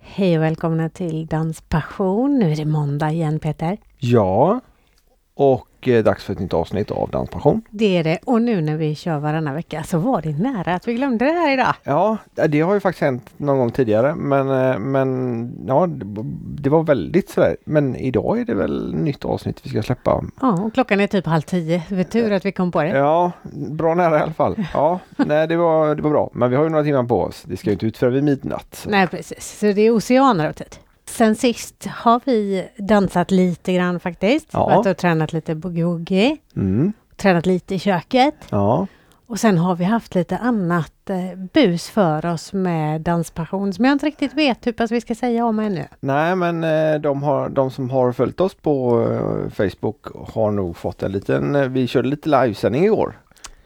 Hej och välkomna till Danspassion. Nu är det måndag igen Peter. Ja, och eh, dags för ett nytt avsnitt av Danspassion. Det är det. Och nu när vi kör varannan vecka så var det nära att vi glömde det här idag. Ja, det har ju faktiskt hänt någon gång tidigare men, eh, men ja, det var väldigt sådär. Men idag är det väl nytt avsnitt vi ska släppa. Ja, och klockan är typ halv tio. Det var tur att vi kom på det. Ja, bra nära i alla fall. Ja, nej det var, det var bra. Men vi har ju några timmar på oss. Det ska ju inte ut förrän vid midnatt. Så. Nej, precis. Så det är oceaner av tid. Sen sist har vi dansat lite grann faktiskt. Ja. Varit och tränat lite boogie. Mm, Tränat lite i köket. ja, Och sen har vi haft lite annat eh, bus för oss med danspassion som jag inte riktigt vet hur pass vi ska säga om ännu. nej men eh, de, har, de som har följt oss på eh, Facebook har nog fått en liten, vi körde lite livesändning igår.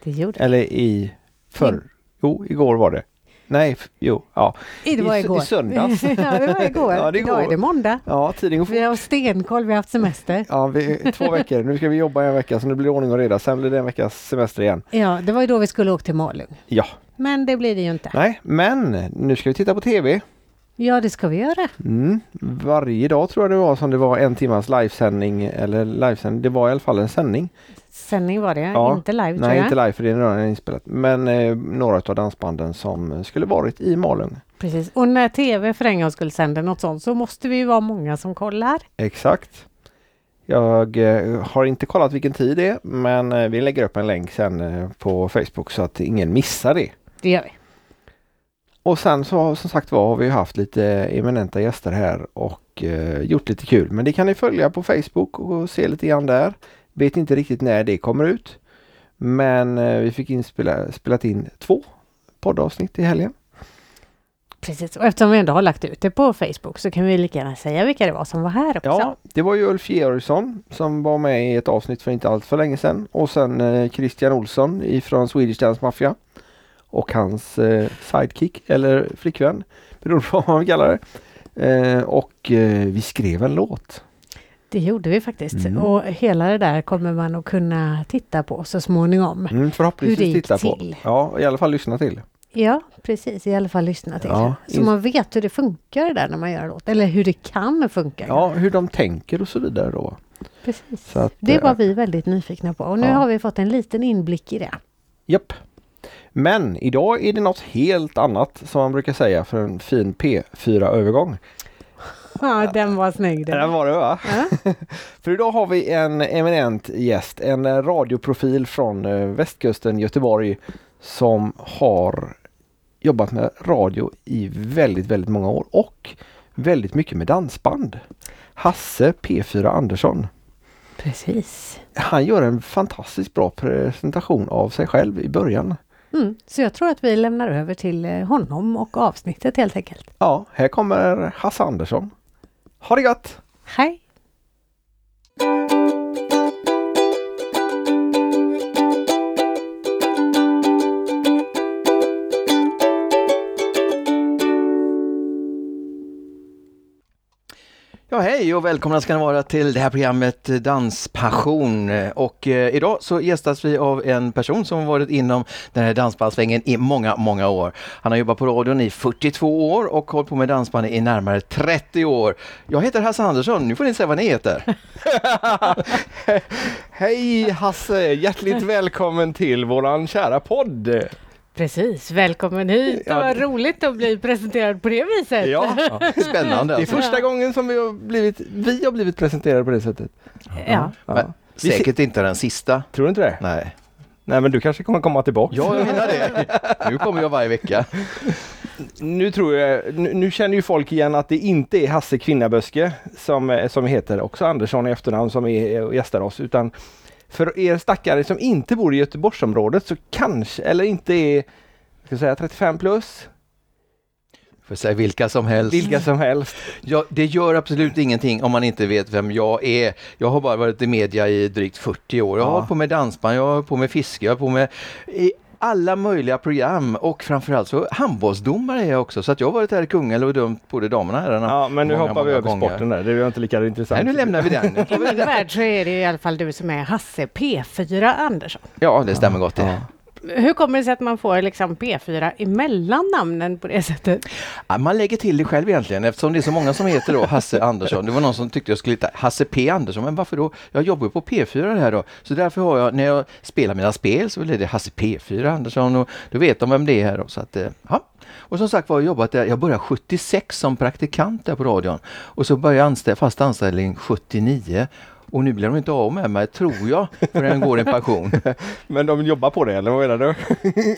Det gjorde Eller i förr. Jo, igår var det. Nej, jo, ja. det. var i- igår. i söndags. ja, det var igår. Ja, det Idag går. är det måndag. Ja, fort. Vi har stenkoll, vi har haft semester. Ja, vi, två veckor. Nu ska vi jobba en vecka så nu blir det ordning och reda. Sen blir det en veckas semester igen. Ja, det var ju då vi skulle åka till Malung. Ja, Men det blir det ju inte. nej, men nu ska vi titta på TV. Ja, det ska vi göra. Mm. Varje dag tror jag det var som det var en timmas livesändning eller livesändning. Det var i alla fall en sändning. Sändning var det, Ja. inte live Nej, inte live för det är redan inspelat. Men eh, några av dansbanden som skulle varit i Malung. Precis. Och när TV för en gång skulle sända något sånt så måste vi vara många som kollar. Exakt. Jag eh, har inte kollat vilken tid det är men eh, vi lägger upp en länk sen eh, på Facebook så att ingen missar det. Det gör vi. Och sen så som sagt var har vi haft lite eminenta gäster här och eh, gjort lite kul. Men det kan ni följa på Facebook och se lite grann där. Vet inte riktigt när det kommer ut. Men eh, vi fick inspela, spelat in två poddavsnitt i helgen. Precis. Och eftersom vi ändå har lagt ut det på Facebook så kan vi lika gärna säga vilka det var som var här också. Ja, det var ju Ulf Georgsson som var med i ett avsnitt för inte allt för länge sedan. Och sen eh, Christian Olsson ifrån Swedish Dance Mafia. Och hans eh, sidekick eller flickvän. Beroende på vad man vill kalla det. Eh, och eh, vi skrev en låt. Det gjorde vi faktiskt. Mm. Och hela det där kommer man att kunna titta på så småningom. Mm, Hur det förhoppningsvis gick titta på. till. Ja, i alla fall lyssna till. Ja, precis. I alla fall lyssna till. Ja, så man vet hur det funkar där när man gör låt. Eller hur det kan funka. Ja, hur de tänker och så vidare då. Precis. Att, Det var eh, vi väldigt nyfikna på och nu ja. har vi fått en liten inblick i det. Japp. Men idag är det något helt annat som man brukar säga för en fin P4-övergång. Ja, den var snygg Den den. var det va? Ja. För idag har vi en eminent gäst, en radioprofil från eh, västkusten Göteborg som har jobbat med radio i väldigt, väldigt många år och väldigt mycket med dansband. Hasse P4 Andersson. Precis. Han gör en fantastiskt bra presentation av sig själv i början. Mm. Så jag tror att vi lämnar över till eh, honom och avsnittet helt enkelt. Ja, här kommer Hasse Andersson. Ha det gott! Hej! Ja, hej och välkomna ska ni vara till det här programmet eh, Danspassion. Eh, och eh, idag så gästas vi av en person som varit inom den här dansbandssvängen i många, många år. Han har jobbat på radion i 42 år och hållit på med dansband i närmare 30 år. Jag heter Hasse Andersson, nu får ni säga vad ni heter. Hej Hasse! Hjärtligt välkommen till våran kära podd! Precis, välkommen hit. Ja, Det var det- roligt att bli presenterad på det viset. Ja, Spännande. det är första gången som vi har blivit, vi har blivit presenterade på det sättet. Ja. Ja. Men säkert inte den sista. Tror du inte det? Nej, Nej men du kanske kommer komma tillbaka. ja, jag menar det. Nu kommer jag varje vecka. Nu tror jag, nu, nu känner ju folk igen att det inte är Hasse Kvinnaböske som, eh, som heter också Andersson i efternamn som är och gästar oss utan för er stackare som inte bor i Göteborgsområdet så kanske, eller inte är ska jag säga 35 plus, För säga vilka som helst. vilka som helst. Ja, det gör absolut ingenting om man inte vet vem jag är. Jag har bara varit i media i drygt 40 år. Jag har Ja. hållit på med dansband, jag har hållit på med fiske, jag har hållit på med alla möjliga program och framförallt så handbollsdomare är jag också. Så att jag har varit här i Kungälv och dömt både damerna och herrarna. Ja men nu många, hoppar vi över gånger. sporten där, det är inte lika intressant. Nej, nu lämnar vi den. I min värld så är det i alla fall du som är Hasse P4 Andersson. Ja, det stämmer gott det. Ja. Hur kommer det sig att man får liksom P4 emellan namnen på det sättet? Ja, Man lägger till det själv egentligen eftersom det är så många som heter då Hasse Andersson. Det var någon som tyckte jag skulle heta Hasse P Andersson, men varför då? Jag jobbar ju på P4 här då. Så därför har jag, när jag spelar mina spel så blir det Hasse P4 Andersson och då vet de vem det är här då. Så att, eh, ja. Och som sagt var, jag jobbat där, jag började 76 som praktikant där på radion. Och så började jag anställa, fast anställning 79. Och nu blir de inte av med mig, tror jag, förrän går i pension. Men de jobbar på det eller vad menar du?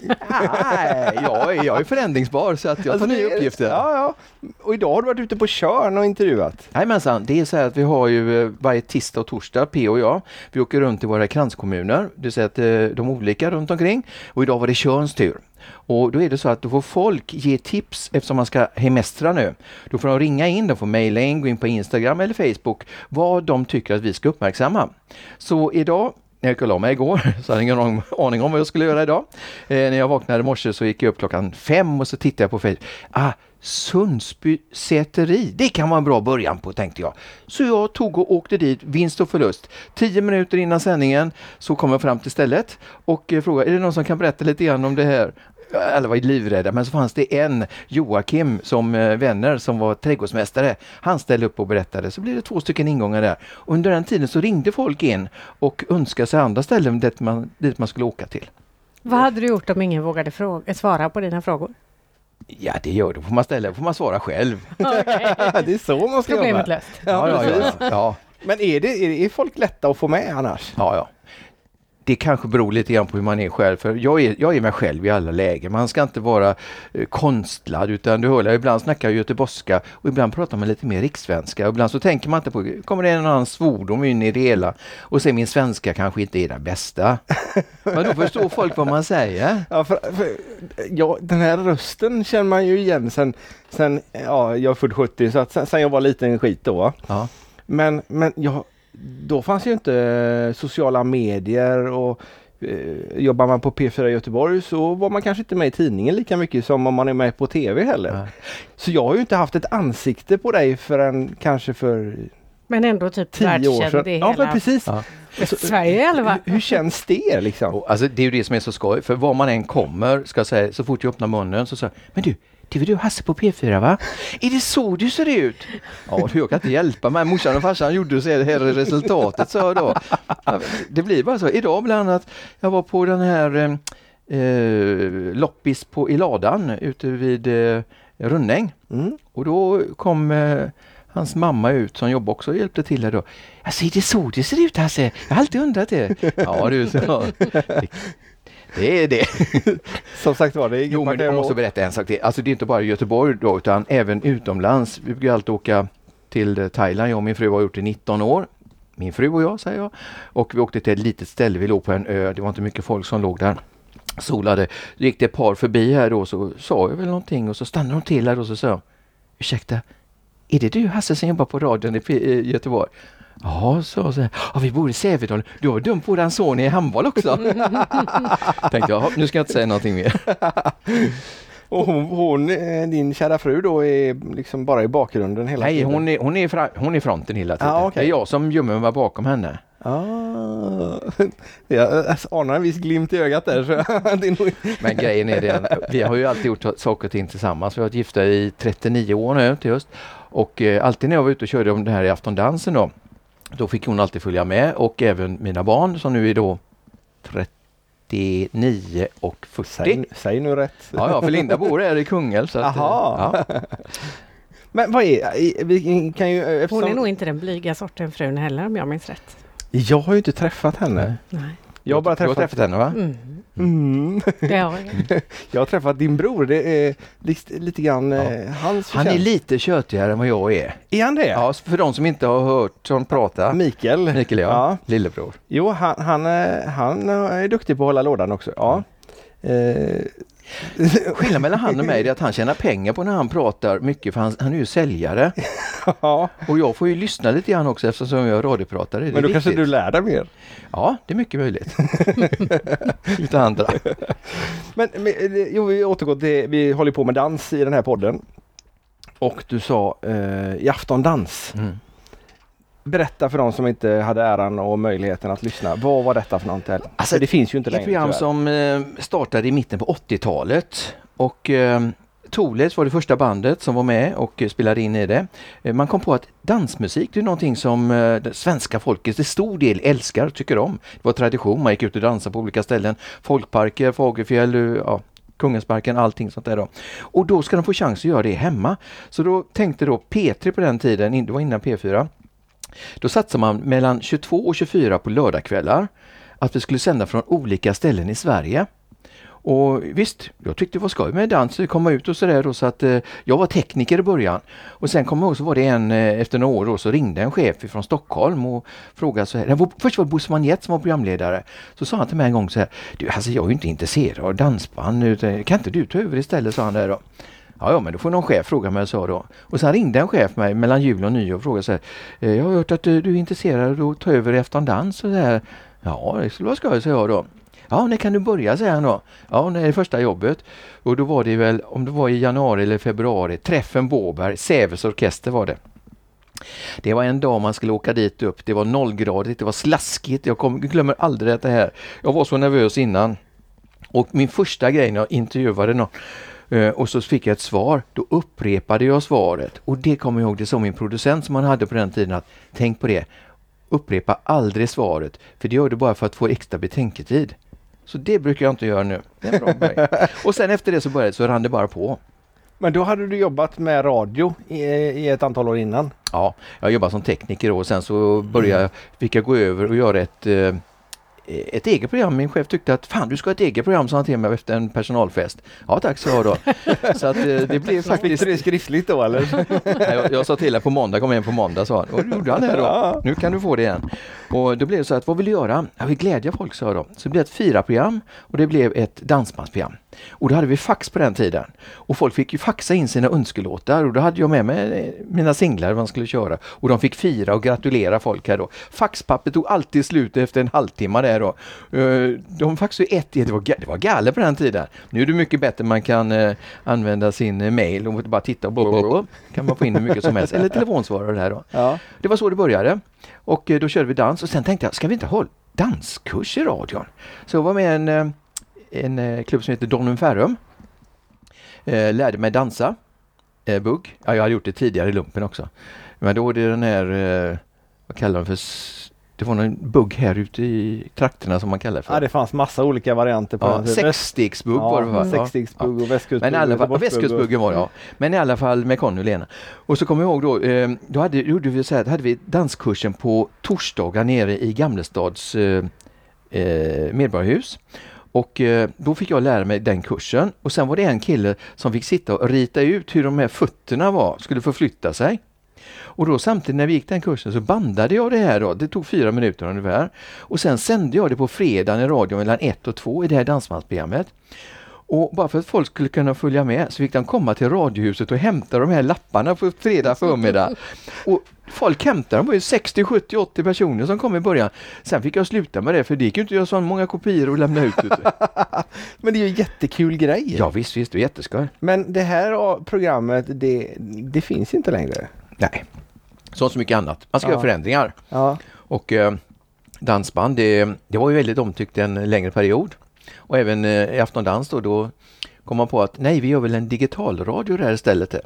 Nej, jag är, jag är förändringsbar så att jag tar nya uppgifter. Ja, ja. Och idag har du varit ute på Tjörn och intervjuat. Jajamensan, det är så här att vi har ju eh, varje tisdag och torsdag, P och jag, vi åker runt i våra kranskommuner, det vill säga att eh, de olika runt omkring. Och idag var det Tjörns tur. Och då är det så att då får folk ge tips eftersom man ska hemestra nu. Då får de ringa in, de får mejla in, gå in på Instagram eller Facebook vad de tycker att vi ska uppmärksamma. Så idag när jag gick och la mig igår så hade jag ingen aning- om vad jag skulle göra idag. Eh, när jag vaknade i morse så gick jag upp klockan fem och så tittade jag på Facebook. Ah, Sundsby säteri, det kan vara en bra början på tänkte jag. Så jag tog och åkte dit, vinst och förlust. Tio minuter innan sändningen så kom jag fram till stället och eh, frågade, är det någon som kan berätta lite grann om det här? Alla var livrädda, men så fanns det en, Joakim, som eh, vänner som var trädgårdsmästare. Han ställde upp och berättade, så blev det två stycken ingångar där. Under den tiden så ringde folk in och önskade sig andra ställen dit man, dit man skulle åka till. Vad hade du gjort om ingen vågade fråga, svara på dina frågor? Ja, det gör det. får man ställa, får man svara själv. det är så man ska Problemet jobba. löst. Ja, ja, ja, ja. Men är, det, är, det, är folk lätta att få med annars? Ja, ja. Det kanske beror lite grann på hur man är själv. För jag är, jag är mig själv i alla lägen. Man ska inte vara eh, konstlad utan du hör, ibland snackar jag göteborgska och ibland pratar man lite mer rikssvenska. Och ibland så tänker man inte på, kommer det en annan svordom in i det hela? Och sen min svenska kanske inte är den bästa. Men då förstår folk vad man säger. Ja, för, för, ja, den här rösten känner man ju igen sen, sen ja, jag är född 70 så att sen, sen jag var liten skit då. Ja. Men, men jag, då fanns ju inte eh, sociala medier och eh, jobbar man på P4 i Göteborg så var man kanske inte med i tidningen lika mycket som om man är med på TV heller. Nej. Så jag har ju inte haft ett ansikte på dig förrän kanske för Men ändå typ tio år världskänd sedan. i Ja, men hela precis. Ja. Sverige alla fall. Hur, hur känns det liksom? Alltså, det är ju det som är så skoj, för var man än kommer, ska jag säga, så fort jag öppnar munnen så säger jag, men du, det väl du Hasse på P4 va? Är det så du ser ut? Ja, du, jag kan inte hjälpa mig. Morsan och farsan gjorde så här, resultatet, sa jag då. Det blir bara så. Idag bland annat, jag var på den här eh, eh, loppis på, i ladan ute vid eh, Rönnäng. Mm. Och då kom eh, hans mamma ut som jobbar också och hjälpte till här då. Alltså är det så det ser ut Hasse? Jag har alltid undrat det. Ja du, så. Det, är det. Som sagt var, det är Jo men jag måste berätta en sak till. Alltså det är inte bara Göteborg då utan även utomlands. Vi brukar alltid åka till eh, Thailand. Jag och min fru har gjort det i 19 år. Min fru och jag säger jag. Och vi åkte till ett litet ställe. Vi låg på en ö. Det var inte mycket folk som låg där. Solade. Då gick det ett par förbi här då så sa jag väl någonting och så stannade de till här och så sa jag Ursäkta, är det du Hasse som jobbar på radion i Göteborg? Ja, så, så. Ja, vi bor i Sävedalen. Du har dömt våran son i handboll också. Tänkte jag, "Ja, nu ska jag inte säga någonting mer. Och hon, hon, eh, din kära fru då, är liksom bara i bakgrunden hela Nej, tiden? hon är, hon är, fra, hon är fronten hela tiden. Ja, okej. Det är jag som gömmer mig bakom henne. Ah, jag anar en viss glimt i ögat där. Så det. Men grejen är den, vi har ju alltid gjort saker och ting tillsammans. Vi har varit gifta i 39 år nu till just. Och eh, alltid när jag var ute och körde om det här i aftondansen då, då fick hon alltid följa med och även mina barn som nu är då 39 och 40. säg, säg nu rätt. Ja, ja, för Linda bor här i Kungälv. Så att, eh, ja. Men vad är, vi kan ju, Hon eftersom, är nog inte den blyga sorten frun heller om jag minns rätt. Jag har ju inte träffat henne. Nej. Jag har bara Du har träffat, träffat henne va? Mm. Mm. Det har jag. Jag har träffat din bror. Det är lite, lite grann Ja. eh, hans Han är lite tjötigare än vad jag är. Är han det? Ja, för de som inte har hört honom prata. Mikael. Mikael ja, Ja. lillebror. Jo, han, han, eh, han är duktig på att hålla lådan också. Ja. Eh, Skillnaden mellan han och mig är att han tjänar pengar på när han pratar mycket för han, han är ju säljare. ja. Och jag får ju lyssna lite grann också eftersom jag är radiopratare. Men då kanske viktigt. du lär dig mer. Ja, det är mycket möjligt. Lite andra. Men, men eh, jo, vi återgår till, vi håller på med dans i den här podden. Och du sa eh, i aftondans. Mm. Berätta för de som inte hade äran och möjligheten att lyssna. Vad var detta för någonting? Alltså, för det finns ju inte Ett längre. program tyvärr. som eh, startade i mitten på 80-talet och eh, Toles var det första bandet som var med och spelade in i det. Eh, Man kom på att dansmusik det är någonting som eh, det svenska folket till stor del älskar tycker om. Det var tradition, man gick ut och dansade på olika ställen. Folkparker, Fagerfjäll, ja, Kungensparken, allting sånt där då. Och då ska de få chans att göra det hemma. Så då tänkte då P3 på den tiden, det var innan P4, då satsade man mellan 22 och 24 på lördagskvällar att vi skulle sända från olika ställen i Sverige. Och visst, jag tyckte det var skoj med dans, komma ut och sådär så att eh, jag var tekniker i början. Och sen kom jag ihåg så var det en, eh, efter några år då, så ringde en chef från Stockholm och frågade så här, det var, först var det Bosse Magnett som var programledare. Så sa han till mig en gång så här, du alltså jag är ju inte intresserad av dansband, utan, kan inte du ta över istället, sa han där då. Ja, ja, men då får någon chef fråga mig, sa då. Och sen ringde en chef mig mellan jul och nyår och frågade så här, eh, jag har hört att du, du är intresserad av att ta över efter en dans och så här. Ja, det skulle vara skoj, sa jag då. Ja, när kan du börja, säger han då. Ja, när är det första jobbet? Och då var det väl, om det var i januari eller februari, Träffen Båberg, Säves orkester var det. Det var en dag man skulle åka dit upp, det var nollgradigt, det var slaskigt, jag kom, glömmer aldrig det här. Jag var så nervös innan. Och min första grej när jag intervjuade någon och så fick jag ett svar, då upprepade jag svaret. Och det kommer jag ihåg, det sa min producent som han hade på den tiden att tänk på det, upprepa aldrig svaret, för det gör du bara för att få extra betänketid. Så det brukar jag inte göra nu. Och sen efter det så började så rann det bara på. Men då hade du jobbat med radio i, i ett antal år innan. Ja, jag jobbade som tekniker och sen så började, fick jag gå över och göra ett, eh, ett eget program. Min chef tyckte att fan du ska ha ett eget program sa han till mig efter en personalfest. Ja tack så jag då. Så att eh, det blev Fick faktiskt du det skriftligt då eller? Jag, jag sa till att på måndag, kom igen på måndag sa han. Och det gjorde han det då. Nu kan du få det igen. Och då blev det så att, vad vill du göra? Jag vill glädja folk sa jag då. Så det blev ett fyra-program och det blev ett dansbandsprogram. Och då hade vi fax på den tiden. Och folk fick ju faxa in sina önskelåtar och då hade jag med mig eh, mina singlar man skulle köra. Och de fick fira och gratulera folk här då. Faxpappret tog alltid slut efter en halvtimme där då. Eh, De ju ett, det var, det var galet på den tiden. Nu är det mycket bättre, man kan eh, använda sin eh, mail och bara titta och blablabla. kan man få in hur mycket som helst. Eller telefonsvarare där då. Ja. Det var så det började. Och då körde vi dans och sen tänkte jag, ska vi inte ha danskurs i radion? Så jag var med en, en klubb som heter Donum Ferrum. Lärde mig dansa. Bugg. Ja, jag hade gjort det tidigare i lumpen också. Men då är det den här, vad kallar de för, det var någon bugg här ute i trakterna som man kallar för. ja, det fanns massa olika varianter på Ja, den sexstegsbugg var det va? Ja, Ja. sexstegsbugg och västkustbugg. Men i alla fall, västkustbuggen var det ja. Men i alla fall med Conny och Lena. Och så kommer jag ihåg då, eh, då hade, gjorde vi så här, då hade vi danskursen på torsdagar nere i Gamlestads eh, eh, medborgarhus. Och eh, då fick jag lära mig den kursen och sen var det en kille som fick sitta och rita ut hur de här fötterna var, skulle förflytta sig. Och då samtidigt när vi gick den kursen så bandade jag det här då, det tog fyra minuter ungefär. Och sen sände jag det på fredagen i radio mellan ett och två i det här dansbandsprogrammet. Och bara för att folk skulle kunna följa med så fick de komma till Radiohuset och hämta de här lapparna på fredag förmiddag. Och folk hämtade dem, det var ju 60, 70, 80 personer som kom i början. Sen fick jag sluta med det för det gick ju inte att göra så många kopior och lämna ut. Men det är ju en jättekul grej. ja visst, visst, det var jätteskoj. Men det här programmet, det, det finns inte längre. Nej, som så mycket annat. Man ska Ja. göra förändringar. Ja. Och eh, dansband, det, det var ju väldigt omtyckt en längre period. Och även eh, i Afton då, då kom man på att nej, vi gör väl en digitalradio där istället. Där.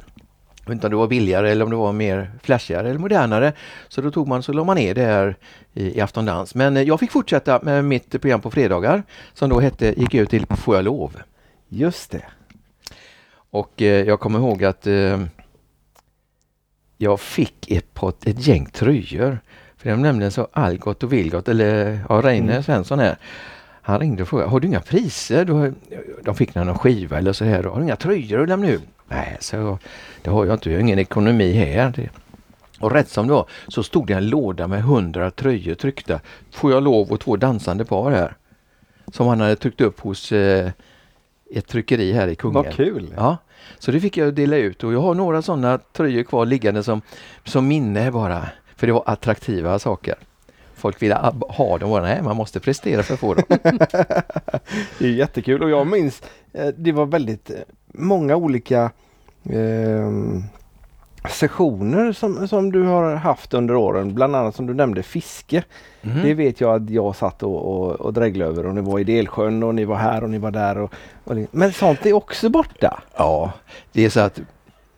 Jag vet inte om det var billigare eller om det var mer flashigare eller modernare. Så då tog man så la man ner det här i, i Afton Dans. Men eh, jag fick fortsätta med mitt program på fredagar som då hette, gick ut till Får jag lov? Just det. Och eh, jag kommer ihåg att eh, jag fick ett, par, ett gäng tröjor. För det var nämligen så Algot och Vilgot, eller ja, Reine Mm. Svensson här. Han ringde och frågade, har du inga priser? Du har, de fick någon skiva eller så här. Har du inga tröjor att lämna ut? Nej, så jag, det har jag inte. Jag har ingen ekonomi här. Det. Och rätt som det var så stod det en låda med hundra tröjor tryckta. Får jag lov och två dansande par här. Som han hade tryckt upp hos eh, ett tryckeri här i Kungälv. Vad kul. Ja, så det fick jag dela ut och jag har några sådana tröjor kvar liggande som, som minne bara. För det var attraktiva saker. Folk ville ha dem och nej, man måste prestera för att få dem. Det är jättekul och jag minns eh, det var väldigt eh, många olika ehm, sessioner som, som du har haft under åren, bland annat som du nämnde fiske. Mhm. Det vet jag att jag satt och, och, och dreglade över och ni var i Delsjön och ni var här och ni var där. Och, och, men sånt är också borta. Ja, det är så att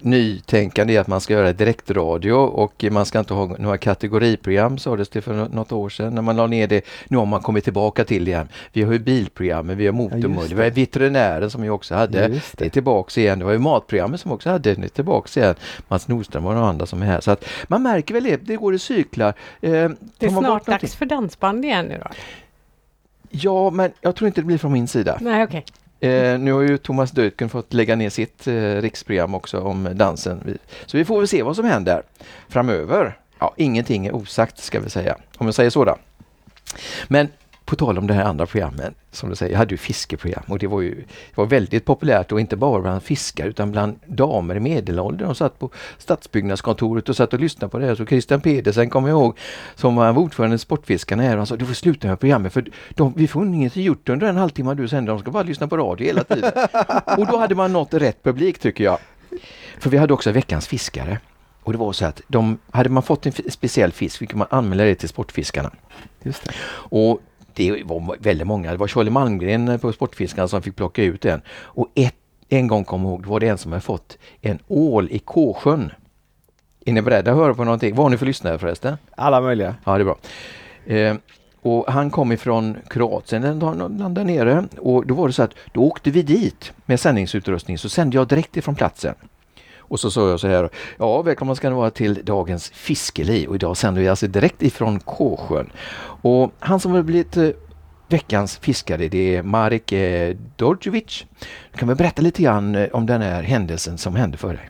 nytänkande är att man ska göra direktradio och man ska inte ha några kategoriprogram sades det för nå- något år sedan när man la ner det. Nu har man kommit tillbaka till det igen. Vi har ju bilprogrammen, vi har motormull, det. vi har veterinären som vi också hade. Just Det är tillbaks igen. Det var ju matprogrammet som också hade det. är tillbaks igen. Mats Nordström och andra som är här. Så att man märker väl det, det går i cyklar. Eh, Det är snart dags för dansband igen nu då? Ja, men jag tror inte det blir från min sida. Nej, okej. Eh, nu har ju Thomas Deutgen fått lägga ner sitt eh, riksprogram också om dansen. Så vi får väl se vad som händer framöver. Ja, ingenting är osagt ska vi säga, om jag säger så då. Men på tal om det här andra programmet, som du säger, jag hade ju fiskeprogram och det var ju det var väldigt populärt och inte bara bland fiskare utan bland damer i medelåldern. De satt på stadsbyggnadskontoret och satt och lyssnade på det här. Så Christian Pedersen kommer jag ihåg som var ordförande i Sportfiskarna här och han sa du får sluta med programmet för de, vi får inget gjort under en halvtimme du sänder. De ska bara lyssna på radio hela tiden. och då hade man nått rätt publik tycker jag. För vi hade också veckans fiskare. Och det var så att de, hade man fått en speciell fisk fick man anmäla det till Sportfiskarna. Och det var väldigt många. Det var Charlie Malmgren på Sportfiskarna som fick plocka ut den. Och ett, en gång kom jag ihåg, var det en som hade fått en ål i Kåsjön. Är ni beredda att höra på någonting? Vad har ni för lyssnare förresten? Alla möjliga. Ja, det är bra. Eh, och han kom ifrån Kroatien, landade nere. Och då var det så att då åkte vi dit med sändningsutrustning så sände jag direkt ifrån platsen. Och så sa jag så här, ja välkomna ska ni vara till dagens fiskeliv och idag sänder vi alltså direkt ifrån Kåsjön. Och han som har blivit eh, veckans fiskare det är Marek eh, Dorjevic. Du kan väl berätta lite grann eh, om den här händelsen som hände för dig?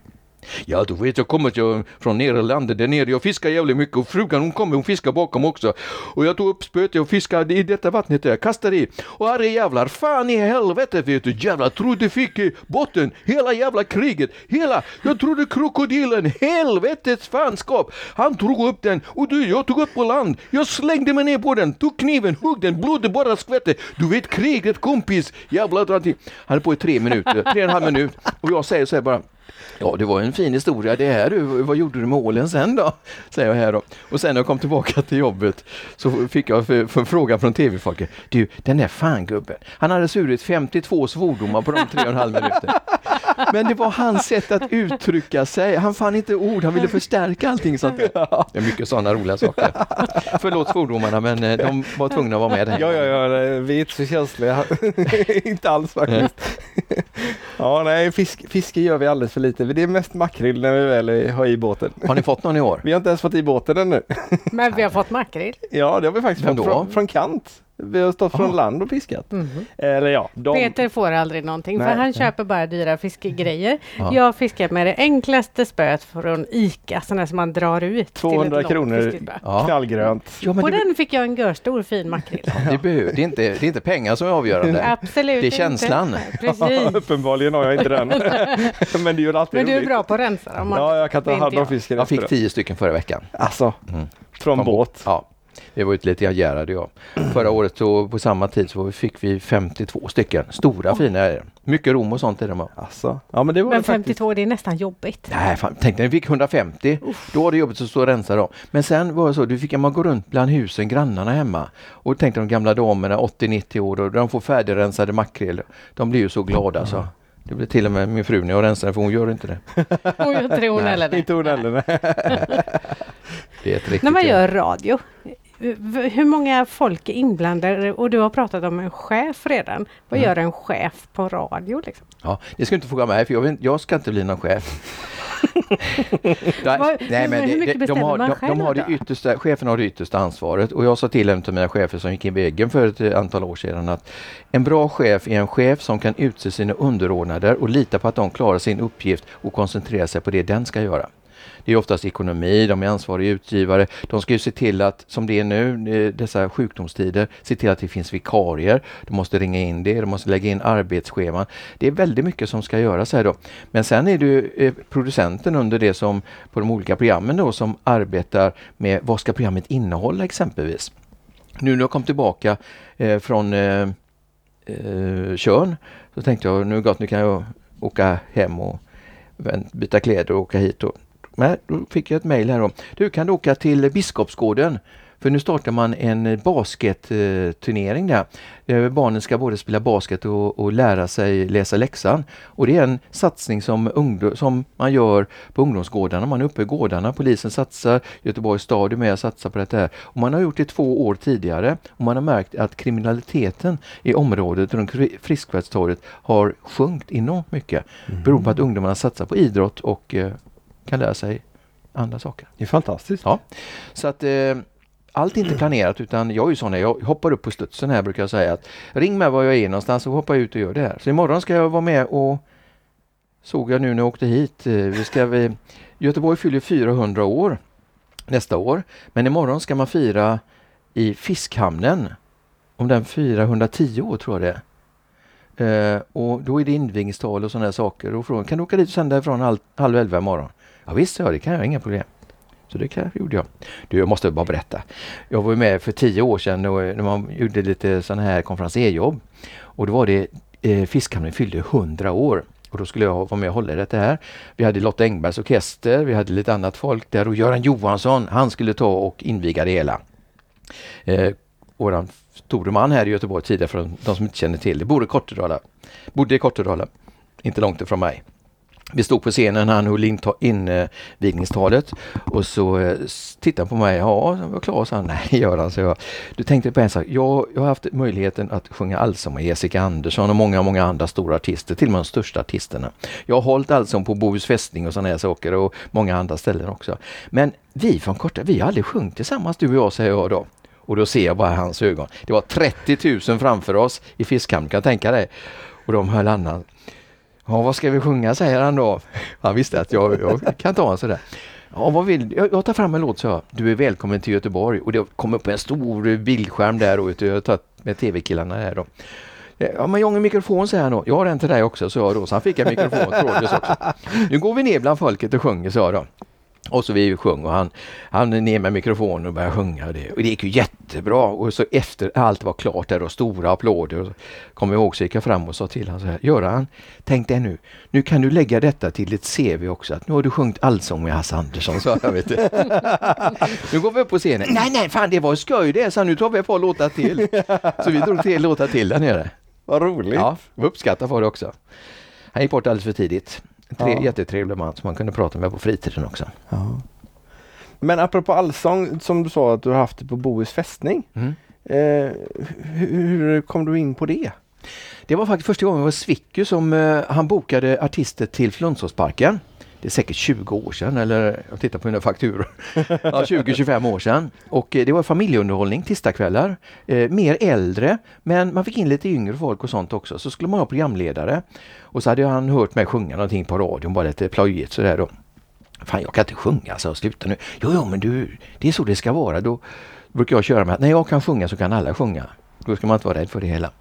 Ja, du vet, jag kommer jag från landet, där nere. Jag fiskar jävligt mycket och frugan hon kommer, hon fiskar bakom också. Och jag tog upp spöet och fiskade i detta vattnet där, kastade i. Och herre jävlar, fan i helvete vet du, jävlar, trodde fick i botten hela jävla kriget. Hela, jag trodde krokodilen, helvetets fanskap. Han tog upp den och du, jag tog upp på land. Jag slängde mig ner på den, tog kniven, högg den, blodet bara skvätte. Du vet kriget kompis, jävlar dra till. Han är på i tre minuter, tre och en halv minut. Och jag säger så här bara, Ja, det var en fin historia det här du. Vad gjorde du med ålen sen då? Säger jag här då. Och sen när jag kom tillbaka till jobbet så fick jag för, fråga från tv-folket. Du, den där fan gubben. Han hade surit 52 svordomar på de tre och en halv minuter. Men det var hans sätt att uttrycka sig. Han fann inte ord, han ville förstärka allting sånt där. Det är mycket sådana roliga saker. Förlåt svordomarna men eh, de var tvungna att vara med. här. Ja, ja, ja, vi är inte så känsliga. inte alls faktiskt. ja, nej, fisk, fiske gör vi alldeles för lite. Det är mest makrill när vi väl har i båten. Har ni fått någon i år? Vi har inte ens fått i båten ännu. Men vi har fått makrill. Ja, det har vi faktiskt Vem fått då? från, från kant. Vi har stått från Ah. land och fiskat. Mhm. Eller ja, de... Peter får aldrig någonting för Nej. han köper bara dyra fiskegrejer. Ja. Jag fiskar med det enklaste spöet från ICA, sådana som man drar ut. till 200 ett långt kronor. Ja. Knallgrönt. Ja, men På det, den fick jag en görstor fin makrill. det, behöver, det, är inte, det är inte pengar som är avgörande. Absolut Det är känslan. Inte. Precis. Uppenbarligen har jag inte den. Men det gör alltid Men du är roligt. bra på att rensa dem. Ja, jag kan ta hand om fisken Jag fick tio stycken förra veckan. Alltså, Mm. från Från båt. Ja, vi var ute lite grann Gerhard och jag. Förra året så, på samma tid så fick vi 52 stycken. Stora fina är det. Mycket rom och sånt är de. Alltså. Ja, men det var Men det faktiskt. 52, det är nästan jobbigt. Nej, fan, tänk när vi fick 150. Då var det jobbigt att stå och rensa dem. Men sen var det så, du fick man gå runt bland husen, grannarna hemma. Och tänk de gamla damerna, 80-90 år, och de får färdigrensade makrill. De blir ju så glada så. Det blir till och med min fru när jag rensar för hon gör inte det. Och jag tror hon Nej, heller det. Inte hon heller. Det är ett riktigt När man gör radio, hur många folk är inblandade? Och du har pratat om en chef redan. Vad Mm. gör en chef på radio? Liksom? Ja, det ska du inte fråga mig för jag, vet, jag ska inte bli någon chef. Vad- hur- hur mycket de, bestämmer har, man de, de har själv det yttersta, chefen har det yttersta ansvaret och jag sa till en av mina chefer som gick in i väggen för ett antal år sedan att en bra chef är en chef som kan utse sina underordnade och lita på att de klarar sin uppgift och koncentrerar sig på det den ska göra. Det är oftast ekonomi, de är ansvariga utgivare. De ska ju se till att, som det är nu, dessa sjukdomstider, se till att det finns vikarier. De måste ringa in det, de måste lägga in arbetsscheman. Det är väldigt mycket som ska göras här då. Men sen är det ju eh, producenten under det som, på de olika programmen då, som arbetar med vad ska programmet innehålla exempelvis. Nu när jag kom tillbaka eh, från eh, eh, Tjörn så tänkte jag nu gott, nu kan jag åka hem och byta kläder och åka hit. Och, Nej, då fick jag ett mejl här då. Du kan åka till Biskopsgården för nu startar man en basketturnering där. Där barnen ska både spela basket och, och, lära sig läsa läxan. Och det är en satsning som, som man gör på ungdomsgårdarna. Man är uppe i gårdarna. Polisen satsar, Göteborgs stad är med och satsar på detta. Här. Och man har gjort det två år tidigare och man har märkt att kriminaliteten i området runt Friskvärdstorget har sjunkit enormt mycket. Mm. Beror på att ungdomarna satsar på idrott och eh, kan lära sig andra saker. Det är fantastiskt. Ja. Så att eh, allt är inte planerat utan jag är ju sån här, jag hoppar upp på studsen här brukar jag säga att ring mig var jag är någonstans och hoppar ut och gör det här. Så imorgon ska jag vara med och såg jag nu när jag åkte hit. Eh, vi ska, vi, Göteborg fyller 400 år nästa år men imorgon ska man fira i Fiskhamnen om den 410 år tror jag det är. Uh, och då är det invigningstal och sådana saker. Och frågan, kan du åka dit och sända ifrån halv, halv elva imorgon? Ja visst, ja, det kan jag, inga problem. Så det kan, gjorde jag. Du, jag måste bara berätta. Jag var med för tio år sedan och, när man gjorde lite sådana här konferencierjobb. Och då var det eh, Fiskhamnen fyllde 100 år. Och då skulle jag vara med och hålla i detta här. Vi hade Lotta Engbergs orkester, vi hade lite annat folk där och Göran Johansson, han skulle ta och inviga det hela. Eh, våran store man här i Göteborg tidigare, för de som inte känner till det, bodde i Kortedala. Bodde i Kortedala, inte långt ifrån mig. Vi stod på scenen, han höll invigningstalet eh, och så eh, tittade han på mig. Ja, jag var klar, sa han. Nej, Göran, så jag. Du tänkte på en sak. Jag, jag har haft möjligheten att sjunga allsång med Jessica Andersson och många, många andra stora artister, till och med de största artisterna. Jag har hållit allsång på Bohus fästning och sådana här saker och många andra ställen också. Men vi från Korta, vi har aldrig sjungit tillsammans du och jag, säger jag då. Och då ser jag bara hans ögon. Det var 30 000 framför oss i Fiskhamn, kan jag tänka dig. Och de höll annan. Ja, vad ska vi sjunga, säger han då. Han visste att jag, jag kan ta en sådär. Ja, vad vill jag, jag tar fram en låt, så jag. Du är välkommen till Göteborg. Och det kom upp en stor bildskärm där och jag har tagit med tv-killarna där då. Eh, ja men jag har en mikrofon säger han då. Jag har en till dig också så jag då. Så han fick en mikrofon trådlös också. Nu går vi ner bland folket och sjunger så jag då. Och så vi sjöng och han, han ner med mikrofonen och började sjunga. Det, och det gick ju jättebra. Och så efter allt var klart där och stora applåder. Och kommer jag ihåg så gick jag fram och sa till honom så här. Göran, tänk dig nu. Nu kan du lägga detta till ett CV också. Att nu har du sjungit allsång med Hasse Andersson. Så jag vet nu går vi upp på scenen. Nej, nej, fan det var skoj det. Så nu tar vi ett par låtar till. Så vi drog tre låtar till där nere. Vad roligt. Ja, uppskattar för det också. Han gick bort alldeles för tidigt. Tre, ja. Jättetrevlig man som man kunde prata med på fritiden också. Ja. Men apropå allsång som du sa att du har haft det på Bohus fästning. Mm. Eh, hur, hur kom du in på det? Det var faktiskt första gången det var Svicky som eh, han bokade artister till Flundsåsparken det är säkert 20 år sedan eller jag tittar på mina fakturor. ja, 20-25 år sedan. Och eh, det var familjeunderhållning tisdagskvällar. Eh, mer äldre men man fick in lite yngre folk och sånt också. Så skulle man ha programledare. Och så hade han hört mig sjunga någonting på radion, bara lite plöjigt sådär då. Fan jag kan inte sjunga så sluta nu. Jo, jo men du, det är så det ska vara. Då brukar jag köra med att när jag kan sjunga så kan alla sjunga. Då ska man inte vara rädd för det hela.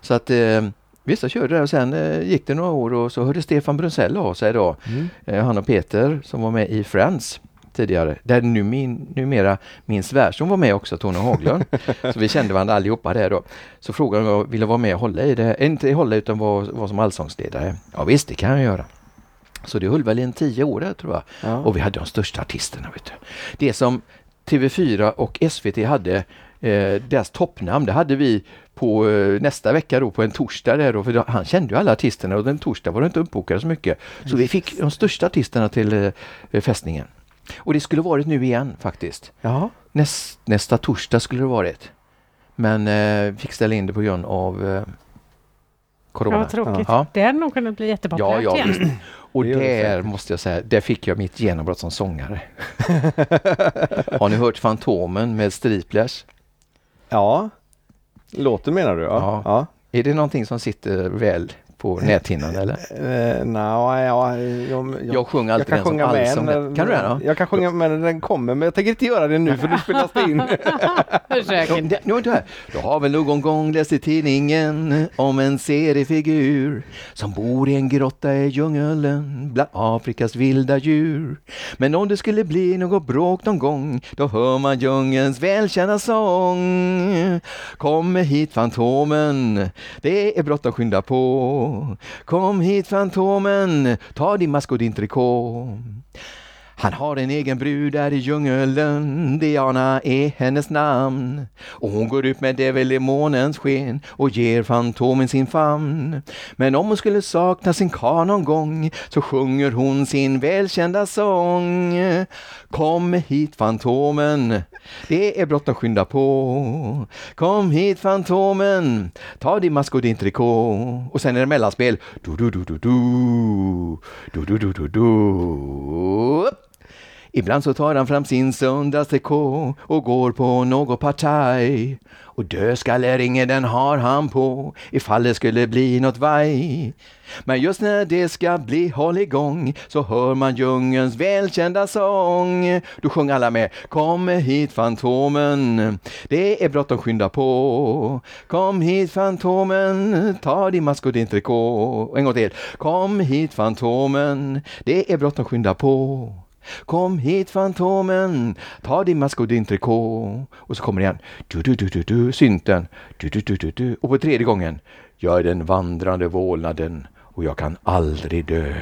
Så att eh, Vissa körde det och sen eh, gick det några år och så hörde Stefan Brunzell av sig då. Mm. Eh, han och Peter som var med i Friends tidigare. Där nu min, numera min svärson var med också, Tony Haglund. så vi kände varandra allihopa där då. Så frågade om jag ville vara med och hålla i det. Inte hålla utan vara, vara som allsångsledare. Ja visst, det kan jag göra. Så det höll väl i en tio år där tror jag. Ja. Och vi hade de största artisterna. Vet du. Det som TV4 och SVT hade, eh, deras toppnamn, det hade vi på eh, nästa vecka då på en torsdag där då, för han kände ju alla artisterna och den torsdag var det inte uppbokade så mycket. Så vi fick de största artisterna till eh, fästningen. Och det skulle varit nu igen faktiskt. Ja. Näst, nästa torsdag skulle det varit. Men eh, fick ställa in det på grund av eh, Corona. Ja, vad tråkigt. Ja. Det hade nog kunnat bli jättepopulärt ja, ja, igen. Och där måste jag säga, där fick jag mitt genombrott som sångare. Har ni hört Fantomen med Striplers? Ja. Låten menar du? Ja. ja. ja. Är det någonting som sitter väl på näthinnan eller? Uh, no, ja, jag, jag, jag sjunger alltid jag kan den sjunga som med när, Kan du det då? Jag kan sjunga med när den kommer men jag tänker inte göra det nu för nu spelas det in. nu, nu, du har väl någon gång läst i tidningen om en seriefigur som bor i en grotta i djungeln bland Afrikas vilda djur. Men om det skulle bli något bråk någon gång då hör man djungelns välkända sång. Kommer hit Fantomen, det är bråttom skynda på. Kom hit Fantomen, ta din mask och din trikå. Han har en egen brud där i djungeln, Diana är hennes namn. Och hon går ut med det väl i månens sken och ger Fantomen sin famn. Men om hon skulle sakna sin karl någon gång så sjunger hon sin välkända sång. Kom hit Fantomen, det är bråttom skynda på. Kom hit Fantomen, ta din mask och din trikå. Och sen är det mellanspel. Du, du, du, du, du. Du, du, du, du, du. Ibland så tar han fram sin söndagstrikå och går på något partaj. Och dödskalleringen den har han på ifall det skulle bli något vaj. Men just när det ska bli hålligång så hör man djungelns välkända sång. Då sjöng alla med Kom hit Fantomen, det är bråttom skynda på. Kom hit Fantomen, ta din mask och din trikå. Och en gång till. Kom hit Fantomen, det är bråttom skynda på. Kom hit Fantomen, ta din mask och din trikå. Och så kommer det igen. Du, du, du, du, du, synten. Du, du, du, du, du. Och på tredje gången. Jag är den vandrande vålnaden och jag kan aldrig dö.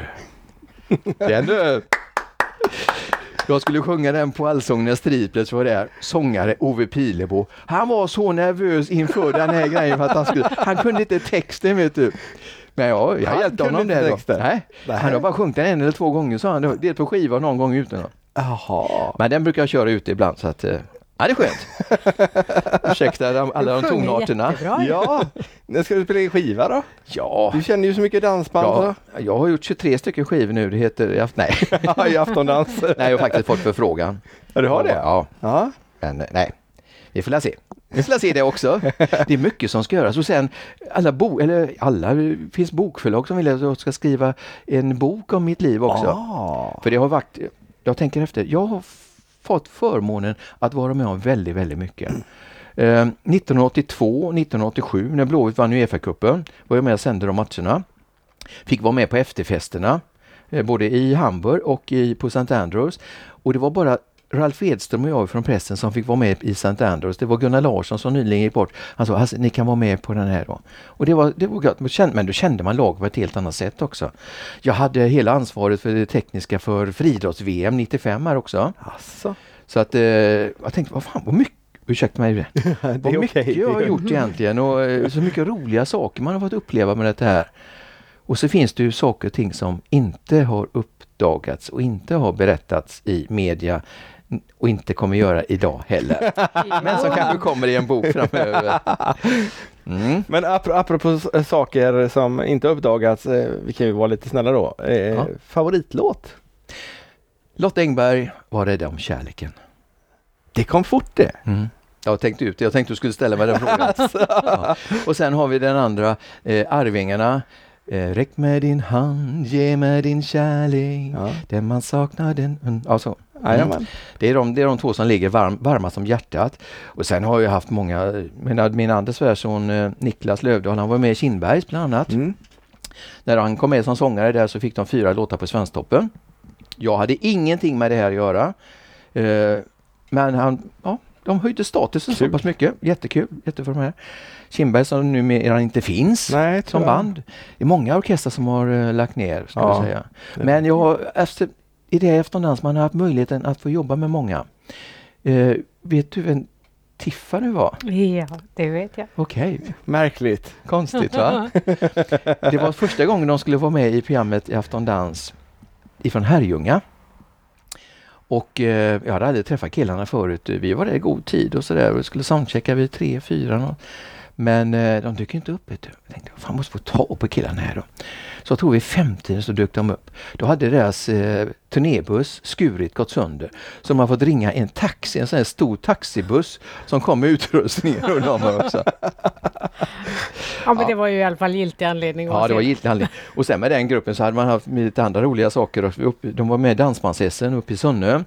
Den du! Jag skulle sjunga den på Allsången Striplets var där. Sångare Ove Pilebo. Han var så nervös inför den här grejen för att han skulle, han kunde inte texten vet du. Men ja, jag Han hjälpte honom där då. Nej, Nej. han har bara sjungit den en eller två gånger sa han. Det är på skiva någon gång utan. Jaha. Men den brukar jag köra ut ibland så att, eh, ja det är skönt. Ursäkta de- alla de tonarterna. Ja, när ska du spela in skiva då? Ja, Du känner ju så mycket dansband. ja, jag har gjort 23 stycken skivor nu. Det heter, nej, Ja, i aftondans. nej jag har faktiskt fått förfrågan. Ja, du har det? Ja, Ja. men nej. Vi får se. La se det också. Det är mycket som ska göras och sen alla bo, eller alla, finns bokförlag som vill att jag ska skriva en bok om mitt liv också. Ah. För det har varit, jag tänker efter, jag har fått förmånen att vara med om väldigt, väldigt mycket. Eh, 1982, 1987 när Blåvitt vann Uefa-cupen var jag med och sände de matcherna. Fick vara med på efterfesterna, eh, både i Hamburg och i, på St. Andrews. Och det var bara Ralf Edström och jag från pressen som fick vara med i St. Andrews. Det var Gunnar Larsson som nyligen gick bort. Han sa alltså, ni kan vara med på den här då. Och det var, det var gött. Men då kände man laget på ett helt annat sätt också. Jag hade hela ansvaret för det tekniska för friidrotts-VM 95 här också. Alltså. Så att eh, jag tänkte, vad fan vad mycket, ursäkta mig, vad är mycket jag har gjort egentligen och eh, så mycket roliga saker man har fått uppleva med det här. Och så finns det ju saker och ting som inte har uppdagats och inte har berättats i media och inte kommer göra idag heller. Men som kanske kommer i en bok framöver. Mm. Men apro- apropå s- saker som inte uppdagats, eh, vi kan ju vara lite snälla då. Eh, Ja. Favoritlåt? Lotta Engberg, Var rädda om kärleken. Det kom fort det. Mm. Jag tänkte ut det. Jag tänkte du skulle ställa mig den frågan. ja. Och sen har vi den andra, eh, Arvingarna. Eh, räck med din hand, ge med din kärlek. Ja. Den man saknar den... Mm, ja, så. Jajamän. Det, är de, det är de två som ligger varm, varmast om hjärtat. Och sen har jag haft många, min, min andra svärson eh, Niklas Lövdahl, han var med i Kindbergs bland annat. Mm. När han kom med som sångare där så fick de fyra låtar på Svensktoppen. Jag hade ingenting med det här att göra. Eh, men han, ja, de höjde statusen så Kul. pass mycket. Jättekul, jätte för de här. Kindberg som numera inte finns Nej, som band. Det är många orkestrar som har eh, lagt ner, ska Ja. jag säga. Men jag har, efter, i det efterdans, man har haft möjligheten att få jobba med många. Eh, vet du vem Tiffany var? Ja, det vet jag. Okej, Märkligt. konstigt va? Det var första gången de skulle vara med i programmet i Afton Dans ifrån Herrljunga. Och eh, jag hade aldrig träffat killarna förut. Vi var där i god tid och sådär och skulle soundchecka vid tre, fyra. nå- Men eh, de dök inte upp. Jag tänkte, fan måste få ta på killarna här då. Så jag tror vid femtiden så dök de upp. Då hade deras eh, turnébuss skurit, gått sönder. Så de har fått ringa en taxi, en sån här stor taxibuss som kom med utrustning runt om också. Ja, men det var ju i alla fall giltig anledning. Ja, det var giltig anledning. Och sen med den gruppen så hade man haft lite andra roliga saker. Och de var med i dansbands uppe i Sunne.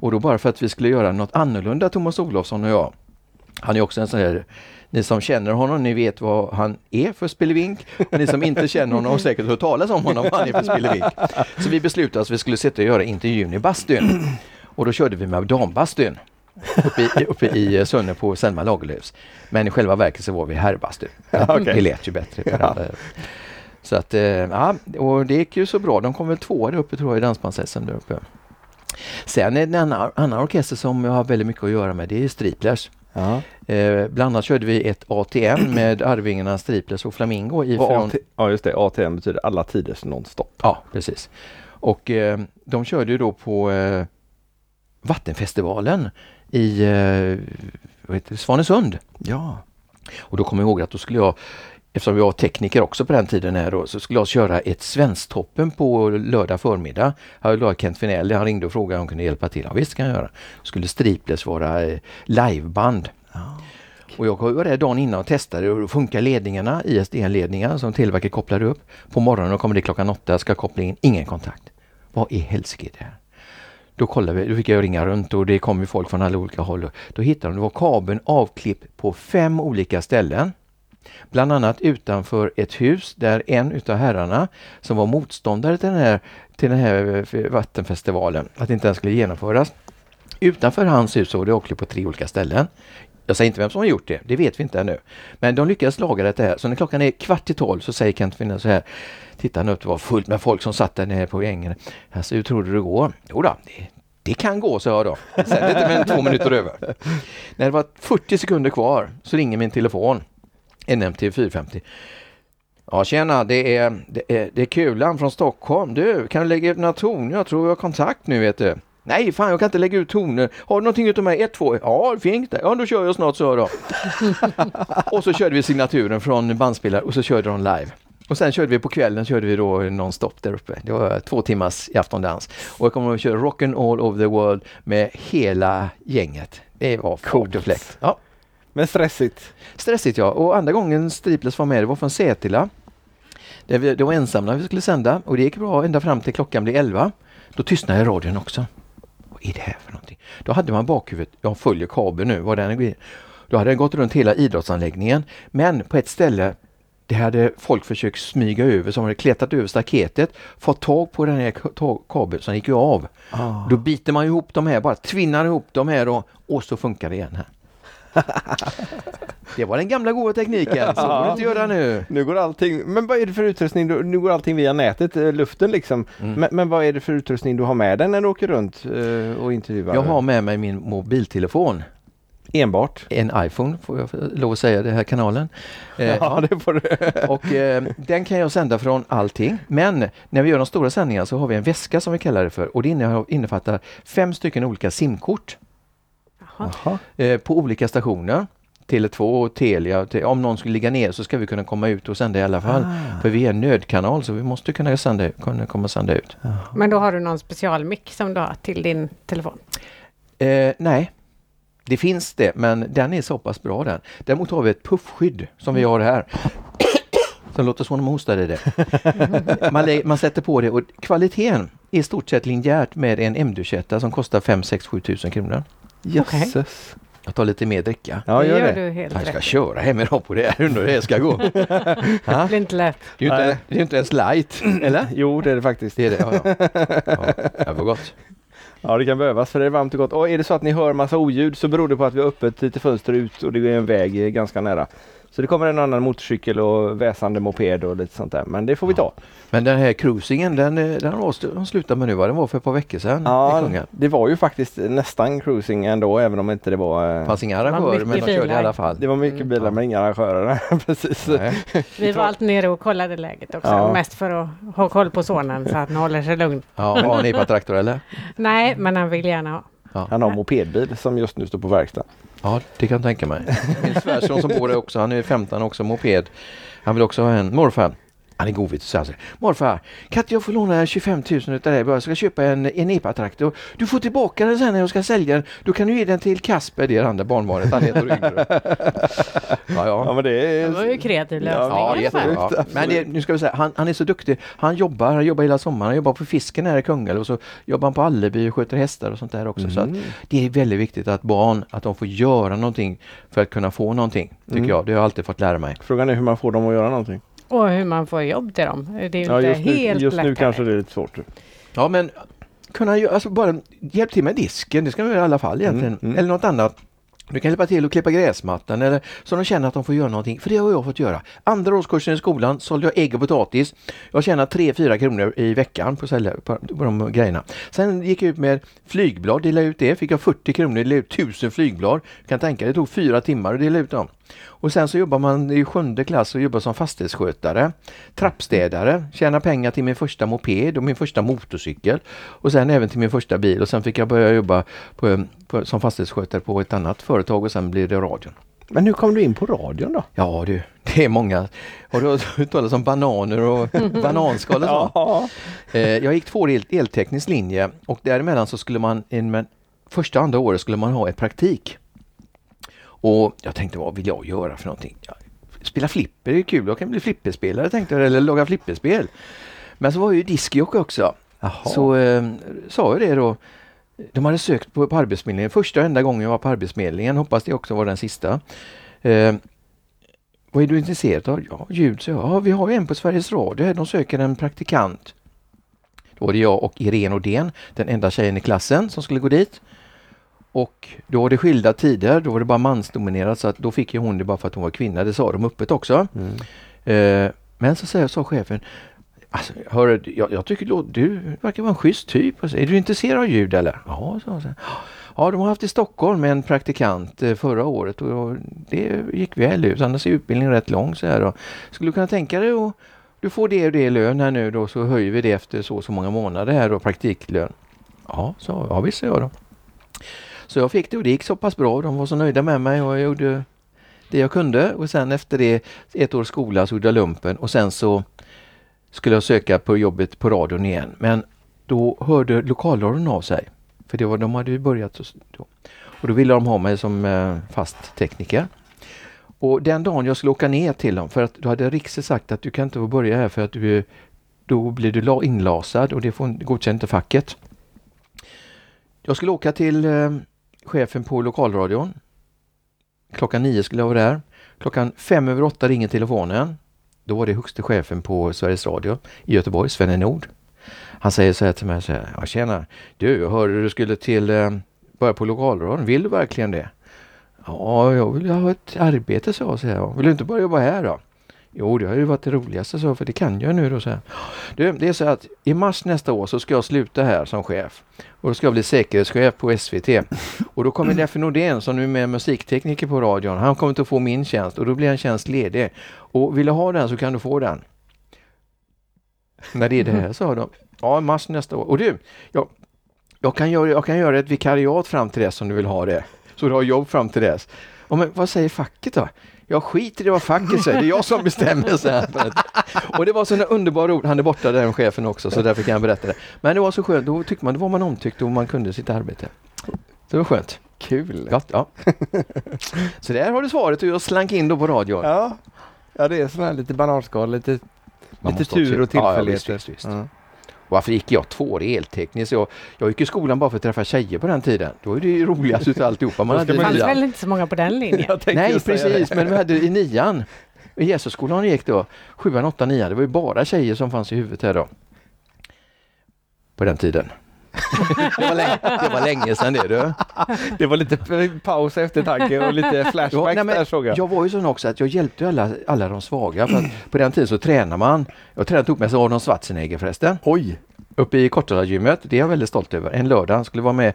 Och då bara för att vi skulle göra något annorlunda, Thomas Olofsson och jag. Han är också en sån här, ni som känner honom, ni vet vad han är för spelevink. Och ni som inte känner honom har säkert hört talas om honom, vad han är för spelevink. Så vi beslutade att vi skulle sitta och göra intervjun i bastun. Och då körde vi med dambastun. Uppe i, uppe i eh, Sunne på Selma Lagerlöfs. Men i själva verket så var vi herrbastun. okej. Det lät ju bättre. Ja. Så att, eh, ja, och det gick ju så bra. De kom väl tvåa där uppe tror jag i dansbands där uppe. Sen är det en annan, annan orkester som jag har väldigt mycket att göra med, det är Striplers. Ja. Eh, bland annat körde vi ett ATM med Arvingarna Striplers och Flamingo Och ifrån... AT, ja just det, ATM betyder alla tiders nonstop. Ja, precis. Och eh, de körde ju då på eh, Vattenfestivalen i eh, Svanesund. Ja. Och då kommer jag ihåg att då skulle jag, eftersom vi var tekniker också på den tiden här då, så skulle jag köra ett Svensktoppen på lördag förmiddag. Jag hade Kent Finell, han ringde och frågade om han kunde hjälpa till. Ja, visst kan jag göra. Skulle Striplers vara eh, liveband. Och jag var där dagen innan och testade och funkar ledningarna, ISDN-ledningar som Televerket kopplade upp. På morgonen kommer det klockan åtta, ska koppla in, ingen kontakt. Vad i helsike är det här? Då kollade vi, då fick jag ringa runt och det kom ju folk från alla olika håll. Då hittade de, det var kabeln avklippt på fem olika ställen. Bland annat utanför ett hus där en utav herrarna som var motståndare till den här, till den här vattenfestivalen, att inte den skulle genomföras. Utanför hans hus såg var det avklippt på tre olika ställen. Jag säger inte vem som har gjort det, det vet vi inte ännu. Men de lyckades laga det här. Så när klockan är kvart i tolv så säger Kent Finell så här. Titta nu, det var fullt med folk som satt där nere på ängen. Alltså, hur tror du det går? Jo då, det, det kan gå, sa jag då. Sen är det inte mer än två minuter över. När det var 40 sekunder kvar så ringer min telefon. NMT 450. Ja tjena, det är, det är, det är Kulan från Stockholm. Du, kan du lägga ut några toner? Jag tror vi har kontakt nu vet du. Nej, fan jag kan inte lägga ut toner. Har du någonting utav mig? Ett, två? Ja, fint. Ja, då kör jag snart så då. och så körde vi signaturen från bandspelare och så körde de live. Och sen körde vi på kvällen körde vi då nonstop där uppe. Det var två timmars i aftondans. Och jag kommer att köra Rock'n All Over The World med hela gänget. Det var fart och fläkt. Ja, Men stressigt. stressigt ja. Och andra gången Striplers var med, det var från Sätila. Vi, det var ensamma vi skulle sända och det gick bra ända fram till klockan blev 11. Då tystnade radion också. Vad är det här för någonting? Då hade man bakhuvudet, jag följer kabeln nu, var den går. Då hade den gått runt hela idrottsanläggningen. Men på ett ställe det hade folk försökt smyga över, som hade klättrat över staketet, fått tag på den här kabeln som gick ju av. Då biter man ihop de här, bara tvinnar ihop de här och, och så funkar det igen här. det var den gamla goda tekniken, så får du inte göra nu. Nu går allting, men vad är det för utrustning? Du, nu går allting via nätet, eh, luften liksom. Mm. Men, men vad är det för utrustning du har med dig när du åker runt eh, och intervjuar? Jag har med mig min mobiltelefon, Enbart? en iPhone får jag lov att säga, den här kanalen. Eh, Ja, det får du. Och eh, den kan jag sända från allting. Men när vi gör de stora sändningarna så har vi en väska som vi kallar det för och det inne- innefattar fem stycken olika simkort. Eh, på olika stationer. Tele2 och Telia. Te- Om någon skulle ligga ner så ska vi kunna komma ut och sända i alla fall. Ah. För vi är en nödkanal så vi måste kunna, sända, kunna komma och sända ut. Men då har du någon specialmick som du har till din telefon? Eh, nej, det finns det men den är så pass bra den. Däremot har vi ett puffskydd som vi har här. Som låter som om man hostade det. Man, lä- man sätter på det och kvaliteten är i stort sett linjärt med en M-duchetta som kostar 5 6 7 tusen kronor. Jösses. Jag tar lite mer dricka. Ja, gör det. du helt Jag ska rätt. köra hem idag på det här, undrar hur det ska gå. Det blir inte lätt. Det är ju inte, det är inte ens light, eller? Jo, det är det faktiskt. Det är det, ja. ja. ja det var gott. Ja, det kan behövas för det är varmt och gott. Och är det så att ni hör massa oljud så beror det på att vi har öppet lite fönster ut och det är en väg ganska nära. Så det kommer en annan motorcykel och väsande moped och lite sånt där. Men det får vi ta. Men den här cruisingen, den, den har de slutat med nu va? Den var för ett par veckor sedan Ja, det var ju faktiskt nästan cruising ändå även om inte det var... Det eh, fanns inga var arrangörer men de mycket körde i bilar. alla fall. Det var mycket Mm. bilar men inga arrangörer. Precis. Nej. Vi var allt nere och kollade läget också. Ja. Mest för att ha koll på sonen så att han håller sig lugn. Ja, har ni på traktor eller? Nej, men han vill gärna ha. Han har en mopedbil som just nu står på verkstad. Ja, det kan jag tänka mig. Min svärson som bor där också, han är 15 också, moped. Han vill också ha en. Morfar, han är godvit så säger han Morfar, kan inte jag få låna 25 000 utav dig? Jag ska köpa en, en EPA-traktor. Du får tillbaka den sen när jag ska sälja den. Då kan du ge den till Kasper, det är det andra barnbarnet, han heter yngre. Ja, Ja ja. men det Det var ju är... kreativ Ja, lösning. Ja, fall. jättebra. Men det, nu ska vi säga, han, han är så duktig. Han jobbar, han jobbar hela sommaren. Han jobbar på fisken här i Kungälv och så jobbar han på Alleby och sköter hästar och sånt där också. Så att Mm. det är väldigt viktigt att barn, att de får göra någonting för att kunna få någonting. Tycker Mm. jag. Det har jag alltid fått lära mig. Frågan är hur man får dem att göra någonting. Och hur man får jobb till dem. Det är ju Ja, inte just nu, helt just nu kanske det är lite svårt. Ja men kunna göra, alltså bara hjälp till med disken, det ska man göra i alla fall egentligen. Mm, mm. Eller något annat. Du kan hjälpa till att klippa gräsmattan eller så de känner att de får göra någonting. För det har jag fått göra. Andra årskursen i skolan sålde jag ägg och potatis. Jag tjänade 3-4 kronor i veckan på sälja på, på de grejerna. Sen gick jag ut med flygblad, delade ut det. Fick jag 40 kronor, delade ut 1000 flygblad. Du kan tänka dig, det tog fyra timmar att dela ut dem. Och sen så jobbar man i sjunde klass och jobbar som fastighetsskötare, trappstädare, tjänar pengar till min första moped och min första motorcykel och sen även till min första bil och sen fick jag börja jobba på, på, som fastighetsskötare på ett annat företag och sen blir det radion. Men hur kom du in på radion då? Ja du, det är många. Har du hört talas om bananer och bananskal och så? Ja. Eh, Jag gick två el elteknisk linje och däremellan så skulle man, första och andra året skulle man ha ett praktik. Och jag tänkte, vad vill jag göra för någonting? Spela flipper är kul, jag kan bli flipperspelare tänkte jag, eller laga flipperspel. Men så var jag ju diskjockey också. Jaha. Så eh, sa jag det då. De hade sökt på, på Arbetsförmedlingen, första och enda gången jag var på Arbetsförmedlingen, hoppas det också var den sista. Eh, vad är du intresserad av? Ja, ljud, så jag. Ja, vi har ju en på Sveriges Radio här, de söker en praktikant. Då var det jag och Irene Odén, den enda tjejen i klassen som skulle gå dit. Och då var det skilda tider, då var det bara mansdominerat så att då fick ju hon det bara för att hon var kvinna, det sa de öppet också. Mm. Eh, men så säger, sa chefen, alltså, hörru, jag, jag tycker du verkar vara en schysst typ. Alltså, är du intresserad av ljud eller? Ja, sa så. Ja, de har haft i Stockholm med en praktikant eh, förra året och det gick väl ut. Annars är utbildningen rätt lång så här. Och skulle du kunna tänka dig att du får det och det i lön här nu då så höjer vi det efter så så många månader här då, praktiklön. Ja, så, ja visst sa jag då. Så jag fick det och det gick så pass bra. De var så nöjda med mig och jag gjorde det jag kunde och sen efter det ett år skola så gjorde jag lumpen och sen så skulle jag söka på jobbet på radion igen. Men då hörde lokalradion av sig. För det var, de hade ju börjat då. Och då ville de ha mig som eh, fast tekniker. Och den dagen jag skulle åka ner till dem, för att då hade Rikse sagt att du kan inte få börja här för att du, då blir du inlasad och det får godkänt inte facket. Jag skulle åka till eh, chefen på lokalradion. Klockan nio skulle jag vara där. Klockan fem över åtta ringer telefonen. Då var det högste chefen på Sveriges Radio i Göteborg, Svenne Nord. Han säger så här till mig, så här, ja tjena, du, jag hörde du skulle till, eh, börja på lokalradion, vill du verkligen det? Ja, jag vill ha ett arbete så, jag. Vill du inte börja jobba här då? Jo, det har ju varit det roligaste så, för det kan jag nu då, så här. Du, det är så att i mars nästa år så ska jag sluta här som chef. Och då ska jag bli säkerhetschef på SVT. Och då kommer Leffe Nordén som nu är med musiktekniker på radion. Han kommer inte att få min tjänst och då blir en tjänst ledig. Och vill du ha den så kan du få den. När det är det här sa de. Ja, mars nästa år. Och du, jag, jag, kan göra, jag kan göra ett vikariat fram till dess om du vill ha det. Så du har jobb fram till dess. Ja, men vad säger facket då? Jag skiter i vad facket säger, det är jag som bestämmer. Så här. Och det var sådana underbara ord, han är borta den chefen också så därför kan jag berätta det. Men det var så skönt, då tyckte man, då var man omtyckt och man kunde sitt arbete. Det var skönt. Kul! Ja, ja. Så där har du svaret och jag slank in då på radion. Ja, ja det är sån här lite bananskal, lite, Man lite tur och Ja, ja, tillfälligheter. visst, visst, visst. Ja. Varför gick jag två år i elteknisk? Jag, jag gick i skolan bara för att träffa tjejer på den tiden. Då är det ju roligast utav alltihopa. Man hade Det fanns väl inte så många på den linjen? Nej precis, men vi hade i nian. I Jesusskolan gick då sjuan, åttan, nian. Det var ju bara tjejer som fanns i huvudet här då. På den tiden. Det, var länge, det var länge sedan det du. Det var lite paus eftertanke och lite Ja, flashbacks nej, men där såg jag. Jag var ju sån också att jag hjälpte alla, alla de svaga. För att på den tiden så tränar man. Jag tränade ihop med Arnold Schwarzenegger förresten. Oj! Uppe i Kortedalagymmet. Det är jag väldigt stolt över. En lördag han skulle vara med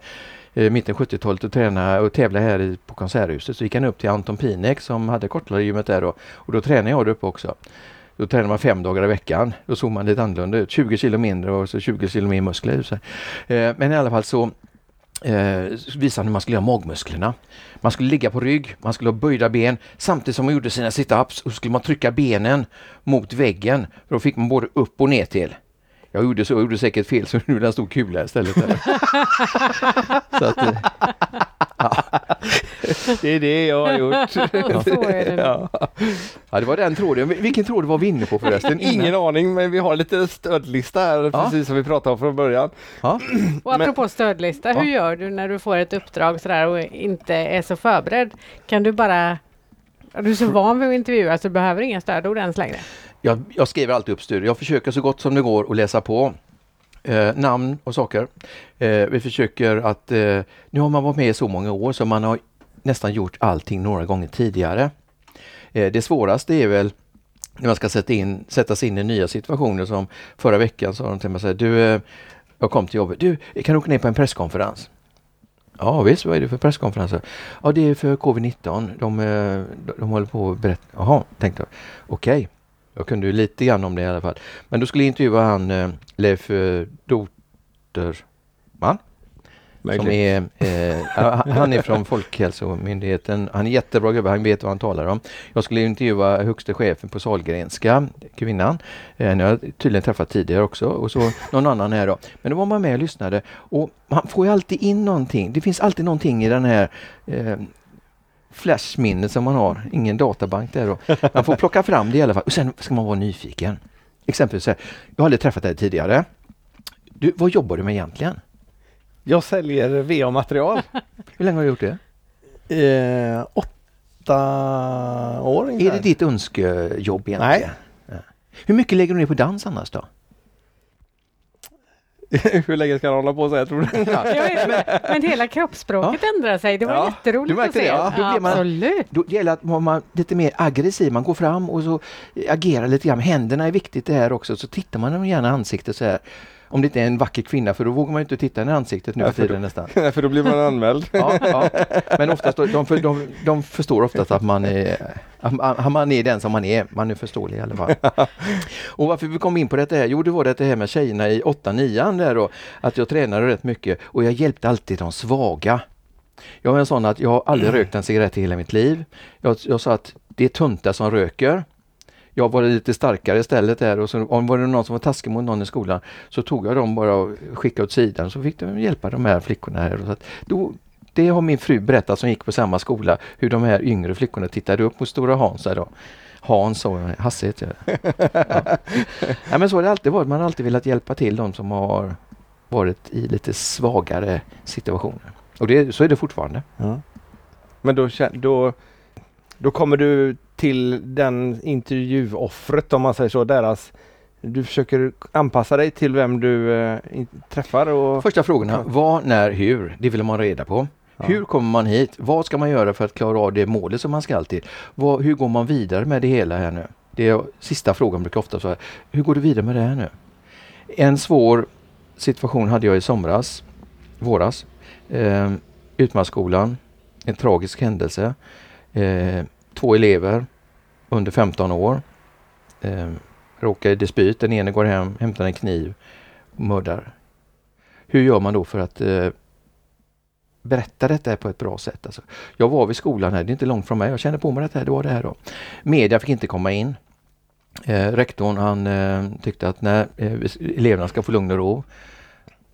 eh, mitten 70-talet och träna och tävla här i, på Konserthuset. Så gick han upp till Anton Pinek som hade Kortedalagymmet där då. Och då tränade jag där uppe också. Då tränar man fem dagar i veckan. Då såg man lite annorlunda ut. 20 kilo mindre och så 20 kilo mer muskler. Så. Eh, men i alla fall så eh, visade han hur man skulle göra magmusklerna. Man skulle ligga på rygg, man skulle ha böjda ben samtidigt som man gjorde sina situps och så skulle man trycka benen mot väggen. För då fick man både upp och ner till. Jag gjorde så, jag gjorde säkert fel så nu är det en stor kula istället. Så att, eh, Det är det jag har gjort. Så är det. ja. ja, det var den tråden. Vilken tråd var vi inne på förresten? Ingen aning, men vi har lite stödlista här, Ja. precis som vi pratade om från början. Ja. Och apropå stödlista, Ja. hur gör du när du får ett uppdrag sådär och inte är så förberedd? Kan du bara... Ja, Du är så van vid att intervjua så du behöver inga stödord ens längre. Jag, jag skriver alltid upp studier. Jag försöker så gott som det går att läsa på. Eh, namn och saker. Eh, vi försöker att, eh, nu har man varit med i så många år så man har nästan gjort allting några gånger tidigare. Eh, det svåraste är väl när man ska sätta, in, sätta sig in i nya situationer som förra veckan sa de till mig så här, du, eh, jag kom till jobbet, du kan du åka ner på en presskonferens? Ja visst, vad är det för presskonferenser? Ja det är för covid-19. De, eh, de, de håller på att berätta. Jaha, tänkte jag. Okej, okay jag kunde ju lite grann om det i alla fall. Men då skulle jag intervjua han eh, Leif Doterman som är, eh, han är från Folkhälsomyndigheten. Han är jättebra gubbe, han vet vad han talar om. Jag skulle intervjua högste chefen på Sahlgrenska, kvinnan. Eh, jag har tydligen träffat tidigare också och så någon annan här då. Men då var man med och lyssnade och man får ju alltid in någonting. Det finns alltid någonting i den här eh, flashminnet som man har, ingen databank där då. Man får plocka fram det i alla fall och sen ska man vara nyfiken. Exempelvis, jag har aldrig träffat dig tidigare. Du, vad jobbar du med egentligen? Jag säljer VA-material. Hur länge har du gjort det? Eh, åtta år ungefär. Är det ditt önskejobb egentligen? Nej. Ja. Hur mycket lägger du ner på dans annars då? Hur länge ska han hålla på så här tror du? Ja. men, men hela kroppsspråket ja. ändrar sig. Det var ja. jätteroligt att se. Det, ja. Då man, Absolut. Då gäller att man, man lite mer aggressiv. Man går fram och så agerar lite grann. Händerna är viktigt det här också. Så tittar man gärna ansiktet så här. Om det inte är en vacker kvinna för då vågar man inte titta i ansiktet nu för tiden nästan. Nej, för då blir man anmäld. ja, ja. Men oftast, de, de, de, de förstår oftast att man är, att man är den som man är. Man är förståelig i alla fall. Och varför vi kom in på detta här? Jo, det var det här med tjejerna i 8-9 där då. Att jag tränade rätt mycket och jag hjälpte alltid de svaga. Jag är en sån att jag har aldrig rökt en cigarett i hela mitt liv. Jag, jag sa att det är tunta som röker jag var lite starkare istället där och så om var det någon som var taskig mot någon i skolan så tog jag dem bara och skickade åt sidan så fick de hjälpa de här flickorna här. Och så att då, det har min fru berättat som gick på samma skola hur de här yngre flickorna tittade upp mot Stora Hans. Då. Hans och Hasse heter jag. Ja. ja. men så har det alltid varit. Man har alltid velat hjälpa till de som har varit i lite svagare situationer. Och det, så är det fortfarande. Ja. Men då, då, då kommer du till den intervjuoffret om man säger så, deras du försöker anpassa dig till vem du eh, träffar? Och... Första frågorna, vad, när, hur? Det vill man reda på. Ja. Hur kommer man hit? Vad ska man göra för att klara av det målet som man ska till? Vad, hur går man vidare med det hela här nu? Det är sista frågan brukar ofta säga. Hur går du vidare med det här nu? En svår situation hade jag i somras, våras. Eh, Utmarksskolan, en tragisk händelse. Eh, två elever under 15 år. Eh, råkar i dispyt. Den ene går hem, hämtar en kniv och mördar. Hur gör man då för att eh, berätta detta på ett bra sätt? Alltså, jag var vid skolan här, det är inte långt från mig. Jag kände på mig detta, det var det här då. Media fick inte komma in. Eh, rektorn han eh, tyckte att när eh, eleverna ska få lugn och ro.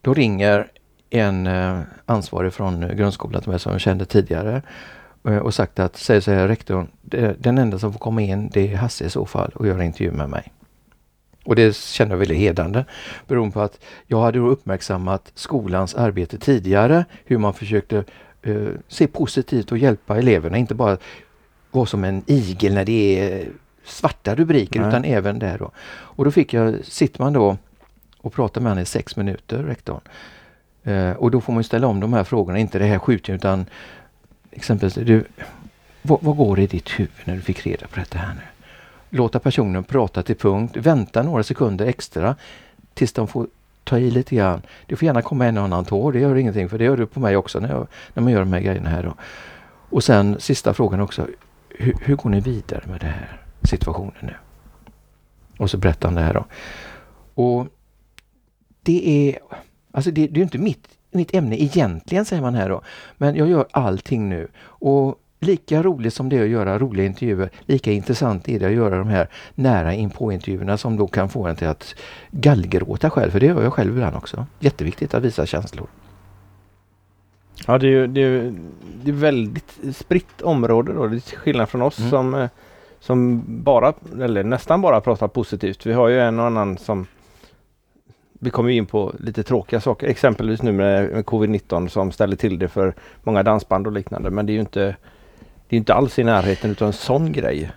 Då ringer en eh, ansvarig från eh, grundskolan som jag kände tidigare och sagt att, säger så här rektorn, den enda som får komma in det är Hasse i så fall och göra intervju med mig. Och det kände jag väldigt hedrande beroende på att jag hade uppmärksammat skolans arbete tidigare, hur man försökte uh, se positivt och hjälpa eleverna, inte bara vara som en igel när det är svarta rubriker Nej. utan även där då. Och då fick jag, sitter man då och pratar med honom i sex minuter, rektorn. Uh, och då får man ställa om de här frågorna, inte det här skjutningen utan exempelvis, du, vad, vad går det i ditt huvud när du fick reda på detta här nu? Låta personen prata till punkt, vänta några sekunder extra tills de får ta i lite grann. Du får gärna komma en och annan tår, det gör ingenting för det gör du på mig också när, jag, när man gör de här grejerna här. Då. Och sen sista frågan också, hur, hur går ni vidare med den här situationen nu? Och så berättar han det här då. Och det är, alltså det, det är inte mitt mitt ämne egentligen, säger man här då. Men jag gör allting nu. Och lika roligt som det är att göra roliga intervjuer, lika intressant är det att göra de här nära inpå-intervjuerna som då kan få en till att gallgråta själv, för det gör jag själv ibland också. Jätteviktigt att visa känslor. Ja, det är ju det är, det är väldigt spritt område då, det är skillnad från oss mm. som, eh, som bara, eller nästan bara pratar positivt. Vi har ju en och annan som vi kommer in på lite tråkiga saker, exempelvis nu med, med covid-19 som ställer till det för många dansband och liknande. Men det är ju inte, det är inte alls i närheten utav en sån grej.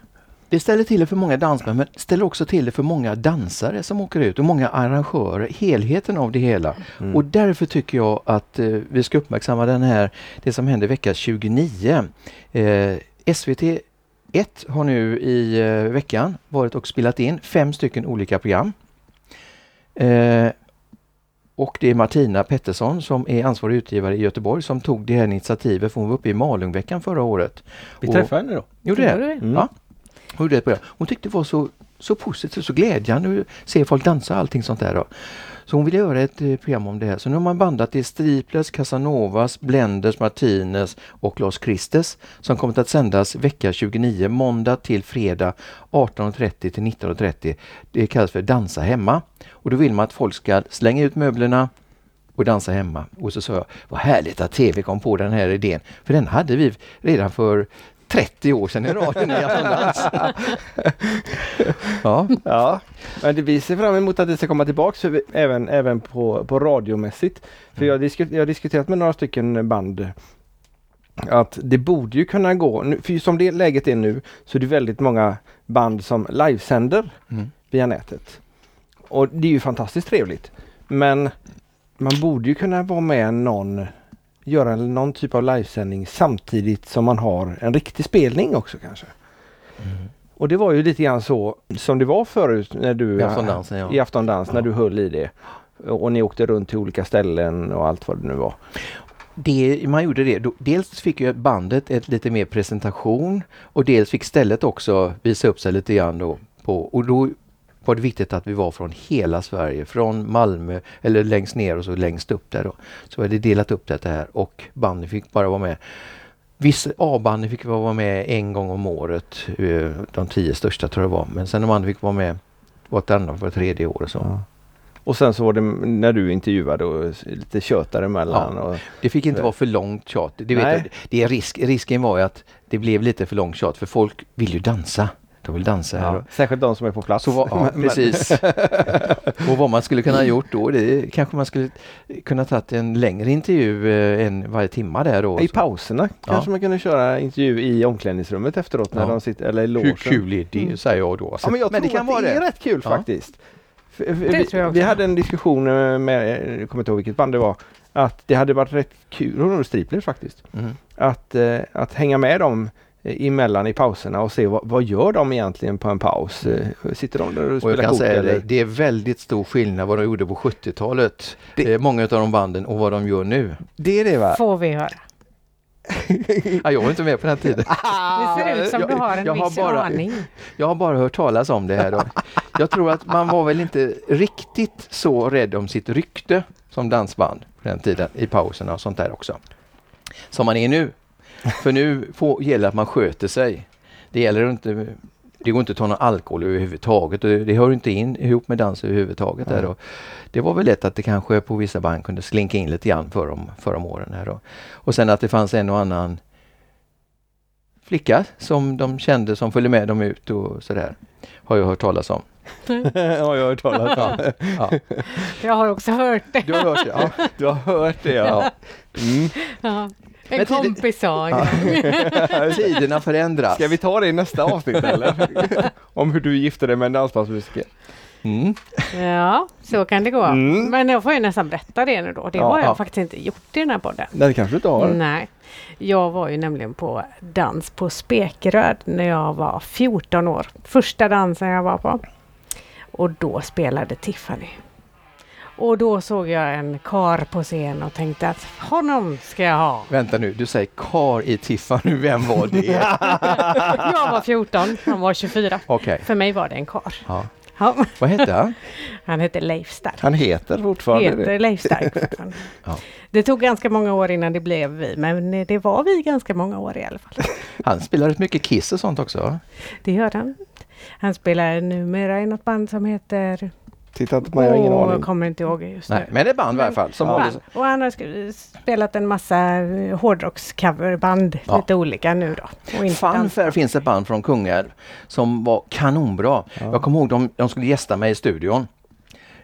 Det ställer till det för många dansmän men ställer också till det för många dansare som åker ut och många arrangörer, helheten av det hela. Mm. Och därför tycker jag att eh, vi ska uppmärksamma den här, det som händer vecka 29. Eh, SVT 1 har nu i eh, veckan varit och spelat in fem stycken olika program. Eh, och det är Martina Pettersson som är ansvarig utgivare i Göteborg som tog det här initiativet för hon var uppe i Malungveckan förra året. Vi Och- träffade henne då. Gjorde det? Mm. Ja. Hon, gjorde det på det. hon tyckte det var så, så positivt, så glädjande att se folk dansa och allting sånt där. Då. Så hon ville göra ett eh, program om det här. Så nu har man bandat till Striplers, Casanovas, Blenders, Martinez och Lars Christes som kommer att sändas vecka 29, måndag till fredag 18.30 till 19.30. Det kallas för Dansa hemma. Och då vill man att folk ska slänga ut möblerna och dansa hemma. Och så sa jag, vad härligt att TV kom på den här idén. För den hade vi redan för 30 år sedan i radion i Aftonbladet. ja, Ja, men det, vi ser fram emot att det ska komma tillbaks vi, även, även på, på radiomässigt. För jag, disku, jag har diskuterat med några stycken band att det borde ju kunna gå, för som det läget är nu så är det väldigt många band som livesänder Mm. via nätet. Och det är ju fantastiskt trevligt. Men man borde ju kunna vara med någon, göra någon typ av livesändning samtidigt som man har en riktig spelning också kanske. Och det var ju lite grann så som det var förut när du I Aftondansen, ja. i Aftondans när Ja. du höll i det. Och ni åkte runt till olika ställen och allt vad det nu var. det, man gjorde det. Dels fick ju bandet ett lite mer presentation och dels fick stället också visa upp sig lite grann då. På, och då var det viktigt att vi var från hela Sverige, från Malmö eller längst ner och så längst upp där då. Så vi hade delat upp det här och bandet fick bara vara med. Vissa A-banden fick vara med en gång om året, eh, de tio största tror jag det var. Men sen de andra fick vara med vartannat, var tredje år och så. Ja. Och sen så var det när du intervjuade och lite tjöt däremellan. Och, Det fick inte vara för långt tjat. Det vet jag, det är risk, risken var ju att det blev lite för långt tjat för folk vill ju dansa. De vill dansa här. ja, och- särskilt de som är på plats. Så var, ja, Men- precis. och vad man skulle kunna ha gjort då, det kanske man skulle kunna tagit en längre intervju eh, än varje timma där då. I pauserna kanske man kunde köra intervju i omklädningsrummet efteråt när Ja. de sitter, eller i Hur logen. kul är det, Mm. säger jag då. Ja, men jag tror det kan att vara det är rätt kul Ja. faktiskt. Vi, vi hade en diskussion eh, med, jag kommer inte ihåg vilket band det var, att det hade varit rätt kul, var Striplers faktiskt, Mm. att, eh, att hänga med dem emellan i pauserna och se vad, vad gör de egentligen på en paus? Eh, Sitter de där och Och jag spelar kan kort säga eller? det, det är väldigt stor skillnad vad de gjorde på 70-talet. Det- Eh, många av de banden och vad de gör nu. Det är det va? Får vi höra. Ja, jag var inte med på den tiden. Det ser ut som jag- du har en jag har viss bara- aning. Jag har bara hört talas om det här. Då. Jag tror att man var väl inte riktigt så rädd om sitt rykte som dansband på den tiden i pauserna och sånt där också. Som man är nu. För nu får, gäller att man sköter sig. Det gäller inte det går inte att ta någon alkohol överhuvudtaget. och Det, hör inte in ihop med dans överhuvudtaget. Där och det var väl lätt att det kanske på vissa band kunde slinka in lite grann för om, för om åren. Här då. Och sen att det fanns en och annan flicka som de kände som följde med dem ut och sådär. Har jag hört talas om. ja, jag har hört talas om. Ja, Jag har också hört det. du har hört det? Ja. Du har hört det ja. Mm. Ja. Men En tiden- kompis sa Ja. Tiderna förändras. Ska vi ta det i nästa avsnitt eller? Om hur du gifte dig med en dansbandsmusiker. Mm. Ja, så kan det gå. Mm. Men jag får ju nästan berätta det nu då. Det Ja, har jag ja. faktiskt inte gjort i den här podden. Nej, det kanske du inte har. Nej. Jag var ju nämligen på dans på Spekeröd när jag var 14 år. Första dansen jag var på. Och då spelade Tiffany. Och då såg jag en kar på scen och tänkte att honom ska jag ha. Vänta nu, du säger kar i Tiffany, vem var det? Jag var 14, han var 24. Okej, För mig var det en kar. ja. Ja, vad hette han? han hette Leif Stark. Han heter fortfarande Heter. Leif Stark fortfarande. Ja. Det tog ganska många år innan det blev vi, men det var vi ganska många år i alla fall. Han spelar rätt mycket Kiss och sånt också. Det gör han. Han spelar numera i något band som heter... Titta inte på jag har ingen aning. jag kommer inte ihåg just Nej, nu. men det är band i alla fall. Som Band. Och han har spelat en massa eh, hårdrockscoverband, Ja. lite olika nu då. Funfair finns ett band från Kungälv som var kanonbra. Ja. Jag kommer ihåg de, de skulle gästa mig i studion.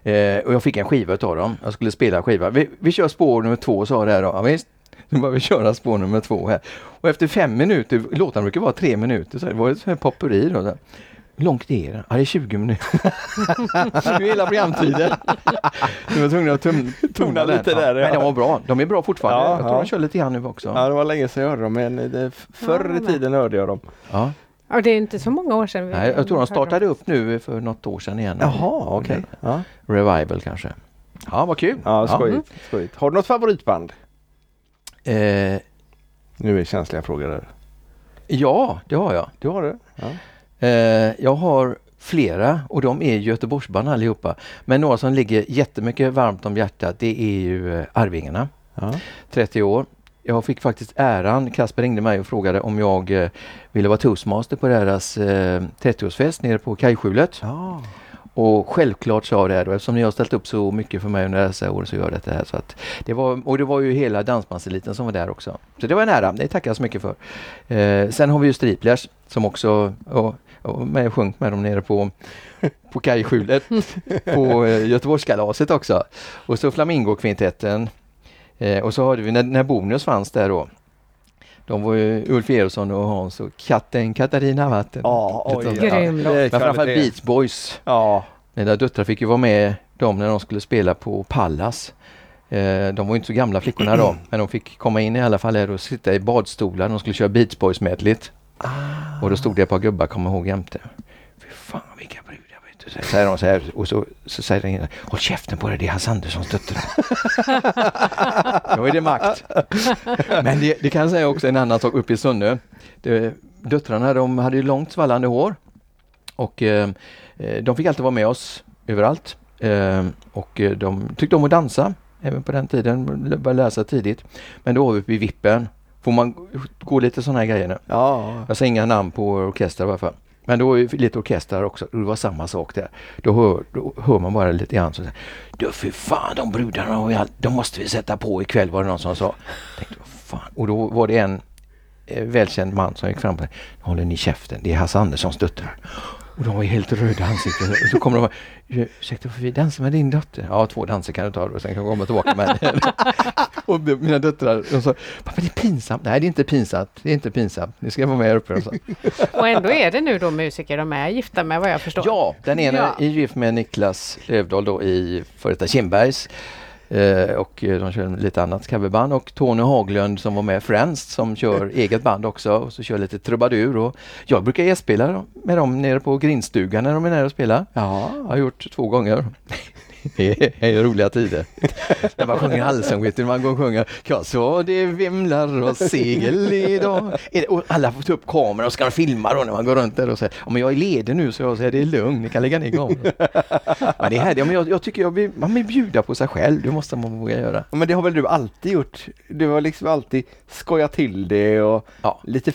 Eh, och jag fick en skiva utav dem. Jag skulle spela skiva. Vi, vi kör spår nummer två sa det här då. Ja, visst. Nu börjar vi köra spår nummer två här. Och efter fem minuter, låtarna brukar vara tre minuter, så det var ett popperi då. Hur långt är det? Ja, det är 20 minuter. nu är hela programtiden. Du var tvungen att tum, Tona lite där, ja. Men de var bra. De är bra fortfarande. Ja, jag tror ja. de kör lite grann nu också. Ja, det var länge sedan jag hörde dem, men det, förr i Ja, tiden hörde jag dem. Ja. Ja, det är inte så många år sedan. vi- Nej, jag tror de startade upp nu för något år sedan igen. Jaha, okej. Ja. Revival kanske. Ja, vad kul. Ja, skojigt, skojigt. Har du något favoritband? Eh, Nu är det känsliga frågor där. ja, det har jag. Du har det? Ja. Eh, jag har flera och de är Göteborgsband allihopa. Men några som ligger jättemycket varmt om hjärtat det är ju eh, Arvingarna. Ja. 30 år. Jag fick faktiskt äran, Kasper ringde mig och frågade om jag eh, ville vara toastmaster på deras eh, 30-årsfest nere på Kajskjulet. Ja. Och självklart sa jag det här då, eftersom ni har ställt upp så mycket för mig under dessa år så gör jag det här. Så att det var, och det var ju hela dansbandseliten som var där också. Så det var en ära, det tackar jag så mycket för. Eh, sen har vi ju Striplers som också och, och med och sjöng med dem nere på, på kajskjulet på eh, Göteborgskalaset också. Och så Flamingokvintetten. Eh, och så hade vi när, när Bonus fanns där då. De var ju Ulf Eriksson och Hans och katten Katarina Vatten. Ja, oj, ja. Grym är Men framförallt. Beach Boys. Ja, Mina döttrar fick ju vara med dem när de skulle spela på Pallas. Eh, de var ju inte så gamla flickorna då, men de fick komma in i alla fall här och sitta i badstolar de skulle köra Beach Boys medligt. Och då stod det ett par gubbar, kommer ihåg jämte. Fy fan vilka brudar vet du. Så säger de så här och så, så säger den ena, håll käften på dig, det är Hans Anderssons döttrar. Då är det makt. Men det, det kan jag säga också en annan sak uppe i Sunne. Det, döttrarna de hade långt svallande hår. Och eh, eh, de fick alltid vara med oss överallt. Eh, och eh, de tyckte om att dansa även på den tiden, började läsa tidigt. Men då var vi uppe i vippen. Får man gå lite sådana här grejer nu? ja. Jag säger inga namn på orkestrar i alla fall. Men då är det lite orkestrar också. Det var samma sak där. Då hör, då hör man bara lite grann så säger Du fy fan de brudarna, de måste vi sätta på ikväll var det någon som sa. Tänkte, fan. Och då var det en eh, välkänd man som gick fram på mig. Håller ni käften, det är Hasse Anderssons döttrar. Och de var helt röda i ansiktet. Och så kommer de och bara, ursäkta får vi dansa med din dotter? Ja, två danser kan du ta och sen kan du komma tillbaka med Och mina döttrar, de sa, pappa det är pinsamt. Nej det är inte pinsamt, det är inte pinsamt. Ni ska vara med här uppe. De sa. Och ändå är det nu då musiker de är gifta med vad jag förstår. Ja, den ena Ja. är gift med Niklas Lövdahl då i före detta Kindbergs. Eh, och de kör lite annat coverband och Tony Haglund som var med Friends som kör eget band också och så kör lite trubadur och jag brukar gästspela med dem nere på grindstugan när de är nere och spelar. Ja. Jag har gjort två gånger. Det är, roliga tider. När man sjunger allsång, man går och sjunger Jag sa det vimlar och segel idag. Och alla får ta upp kameran och ska filma då när man går runt där och säger "Ja, men jag är ledig nu så jag säger det är lugnt, ni kan lägga ner kameran. Men det är härligt, Ja, men jag, jag tycker jag vill, man vill bjuda på sig själv, det måste man våga göra. Men det har väl du alltid gjort? Du har liksom alltid skojat till det och Ja. lite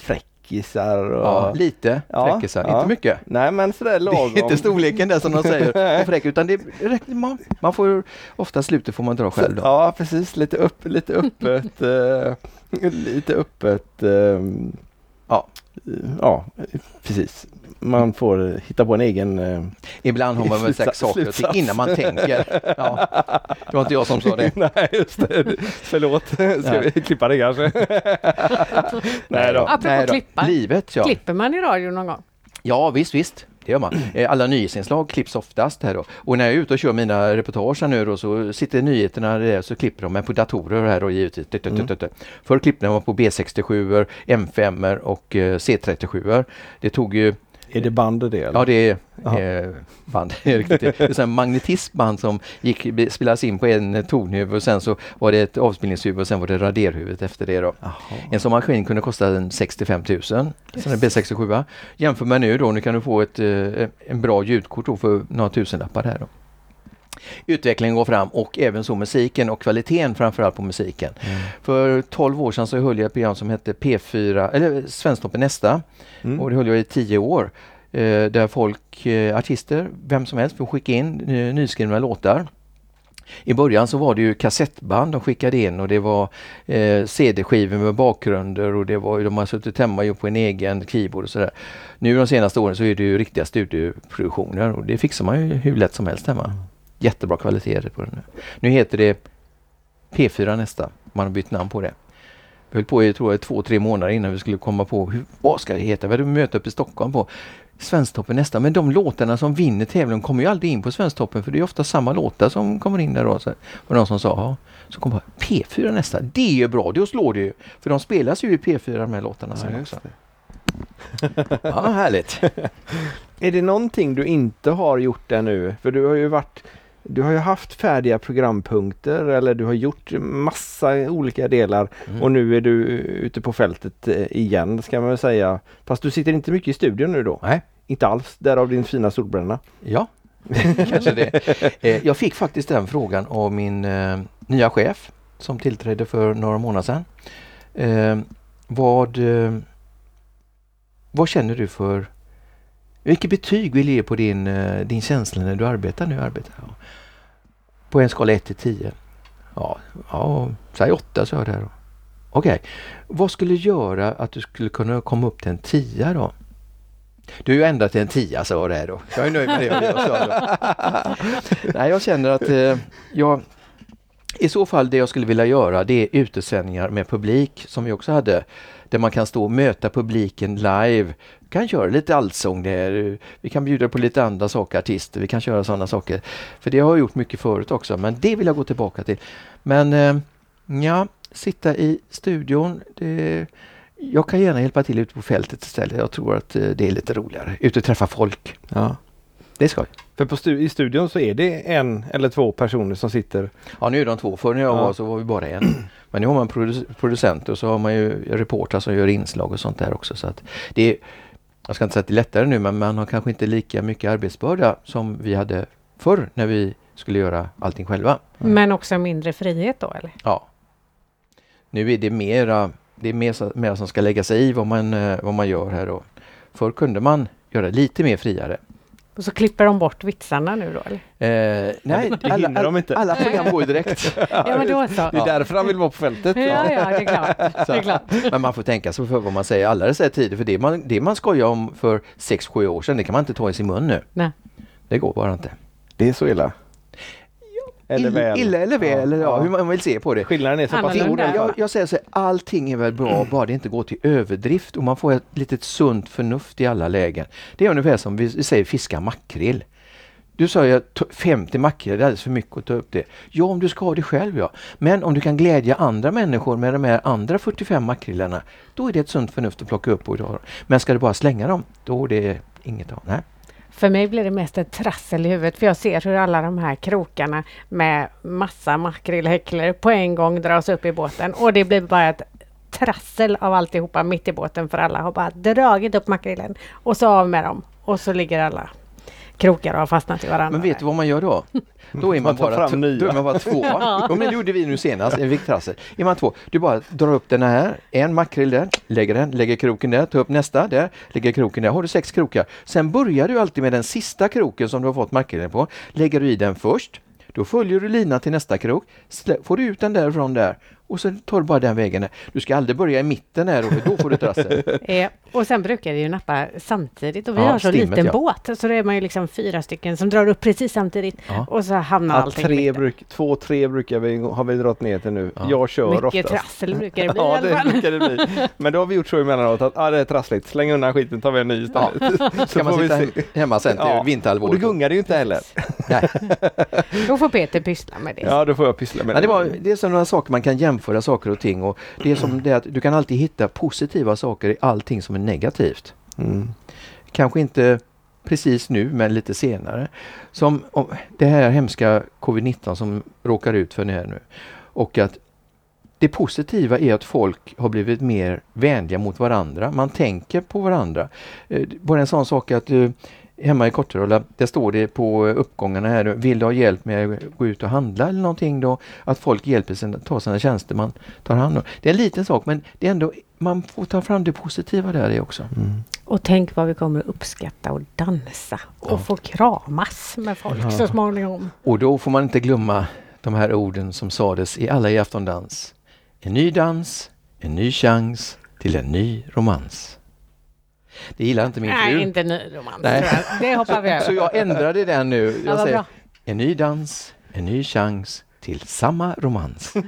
fräckisar och... Ja, lite Ja, fräckisar, ja. inte mycket. Nej men sådär Det lagom. är inte storleken där som de säger, fräck, utan det räcker, man, man får, ofta slutet får man dra själv då. Ja precis, lite, upp, lite öppet. eh, lite öppet. ehm, Ja. ja, precis. Man får hitta på en egen... eh, Ibland har man väl sagt saker och ting innan man tänker. Ja. Det var inte jag som sa det. Nej just det, förlåt. Ska vi klippa det kanske? Nej då. Apropå Nej då. klippa. Livet ja. Klipper man i radio någon gång? Ja visst, visst. Det gör man. Eh, Alla nyhetsinslag klipps oftast här då. Och när jag är ute och kör mina reportage här nu då så sitter nyheterna där så klipper de mig på datorer här då givetvis. Tut. Förr klippte man på B67, M5 och eh, C37. Det tog ju Är det band det eller? Ja det är eh, band, det är ett magnetismband som gick, spelades in på en tonhuvud och sen så var det ett avspelningshuvud och sen var det raderhuvudet efter det då. En sån maskin kunde kosta en 65 000, sån en B67. Jämför med nu då, nu kan du få ett, eh, en bra ljudkort för några tusenlappar här då. Utvecklingen går fram och även så musiken och kvaliteten framförallt på musiken. För 12 år sedan så höll jag ett program som hette P4, eller Svensktoppen nästa. Mm. Och det höll jag i 10 år. Eh, där folk, eh, artister, vem som helst får skicka in eh, nyskrivna låtar. I början så var det ju kassettband de skickade in och det var eh, CD-skivor med bakgrunder och det var, de har suttit hemma och gjort på en egen keyboard och sådär. Nu de senaste åren så är det ju riktiga studioproduktioner och det fixar man ju hur lätt som helst hemma. Jättebra kvalitet på den nu. Nu heter det P4 nästa, man har bytt namn på det. Vi höll på i tror jag, två, tre månader innan vi skulle komma på hur, vad ska det heta. Vi hade möte uppe i Stockholm på Svensktoppen nästa. Men de låtarna som vinner tävlingen kommer ju aldrig in på Svensktoppen för det är ofta samma låtar som kommer in där då. Så var det någon som sa, ja, så kom bara P4 nästa. Det är bra, då slår det ju. För de spelas ju i P4 de här låtarna sen också. Ja, härligt. Är det någonting du inte har gjort ännu? För du har ju varit du har ju haft färdiga programpunkter eller du har gjort massa olika delar Mm. och nu är du ute på fältet eh, igen ska man säga. Fast du sitter inte mycket i studion nu då? Nej. Inte alls, därav din fina solbränna. Ja, kanske det. Eh, jag fick faktiskt den frågan av min eh, nya chef som tillträdde för några månader sedan. Vad, vad känner du för vilket betyg vill du ge på din, eh, din känsla när du arbetar nu? Arbetar? Ja. På en skala 1 till 10? Ja, ja säg 8 sa jag där. Okej, vad skulle göra att du skulle kunna komma upp till en 10 då? Du är ju ändrat till en 10 sa jag där då. Jag är nöjd med det jag sa då. Nej, jag känner att eh, jag i så fall det jag skulle vilja göra det är utesändningar med publik som vi också hade. Där man kan stå och möta publiken live. Vi kan köra lite allsång där. Vi kan bjuda på lite andra saker, artister. Vi kan köra sådana saker. För det har jag gjort mycket förut också men det vill jag gå tillbaka till. Men eh, ja, sitta i studion. Det, jag kan gärna hjälpa till ute på fältet istället. Jag tror att eh, det är lite roligare. Ut och träffa folk. Ja. Det är skoj. För stu- i studion så är det en eller två personer som sitter. Ja nu är de två. Förr när jag Ja. var så var vi bara en. Men nu har man produ- producenter och så har man ju reportrar som gör inslag och sånt där också. Så att det är, jag ska inte säga att det är lättare nu men man har kanske inte lika mycket arbetsbörda som vi hade förr när vi skulle göra allting själva. Men också mindre frihet då eller? Ja. Nu är det mera, det är mer, så- mer som ska lägga sig i vad man, eh, vad man gör här. Och förr kunde man göra lite mer friare. Och så klipper de bort vitsarna nu då eller? Eh, nej, Det alla, hinner de inte. alla program går ju direkt. Ja men då så. Det är därför han vill vara på fältet. Ja, ja, det är klart. Det är klart. Men man får tänka sig för vad man säger alla dessa tider. För det man, det man skojade om för 6-7 år sedan, det kan man inte ta i sin mun nu. Nej. Det går bara inte. Det är så illa. Eller väl. illa eller väl, Ja, eller ja, ja. hur man vill se på det. Skillnaden är så pass stor. Jag, jag säger så här, allting är väl bra bara det inte går till överdrift och man får ett litet sunt förnuft i alla lägen. Det är ungefär som vi säger fiska makrill. Du sa ju att to- 50 makrill är alldeles för mycket att ta upp det. Ja, om du ska ha det själv ja. Men om du kan glädja andra människor med de här andra 45 makrillarna, då är det ett sunt förnuft att plocka upp och. Men ska du bara slänga dem, då är det inget av. Nej. För mig blir det mest ett trassel i huvudet för jag ser hur alla de här krokarna med massa makrillhäcklor på en gång dras upp i båten. Och det blir bara ett trassel av alltihopa mitt i båten för alla har bara dragit upp makrillen och så av med dem. Och så ligger alla krokar och har fastnat i varandra. Men vet du vad man gör då? Då är man, bara, då är man bara två. ja. men det gjorde vi nu senast, en vikttrassel. Är man två, du bara drar upp den här, en makrill där, lägger den, lägger kroken där, tar upp nästa där, lägger kroken där, har du sex krokar. Sen börjar du alltid med den sista kroken som du har fått makrillen på, lägger du i den först, då följer du linan till nästa krok, får du ut den därifrån där och sen tar du bara den vägen. Du ska aldrig börja i mitten här, för då får du trassel. Eh, och sen brukar det ju nappa samtidigt och vi Ja, har så stimmet, liten ja. båt så då är man ju liksom fyra stycken som drar upp precis samtidigt Ja. och så hamnar Ja, allting tre bruk, två, tre brukar vi, har vi dragit ner till nu. Ja. Jag kör Mycket oftast. trassel brukar det bli Ja, det brukar det bli. Men då har vi gjort så emellanåt att ah, det är trassligt, släng undan skiten, tar vi en ny istället. Så Ska man vi sitta hem, hemma sen till Ja. Och vinterhalvåret. det gungar det ju inte heller. Nej. Då får Peter pyssla med det. Ja, då får jag pyssla med Ja, det, var, det är sådana saker man kan jämföra saker och ting och det är som det att du kan alltid hitta positiva saker i allting som är negativt. Mm. Kanske inte precis nu men lite senare. Som om det här hemska covid-19 som råkar ut för nu. Och att det positiva är att folk har blivit mer vänliga mot varandra. Man tänker på varandra. Eh, Bara en sån sak att eh, hemma i Korterulla, där står det på uppgångarna här, vill du ha hjälp med att gå ut och handla eller någonting då? Att folk hjälper sig att ta sina tjänster man tar hand om. Det är en liten sak men det är ändå, man får ta fram det positiva där i också. Mm. Och tänk vad vi kommer att uppskatta och dansa och Ja. få kramas med folk Ja. så småningom. Och då får man inte glömma de här orden som sades i alla i aftondans. En ny dans, en ny chans till en ny romans. Det gillar inte min Nej, fru. inte ny romans. Nej. Det hoppar vi Så över. jag ändrade den nu. Ja, Jag säger bra. en ny dans, en ny chans till samma romans.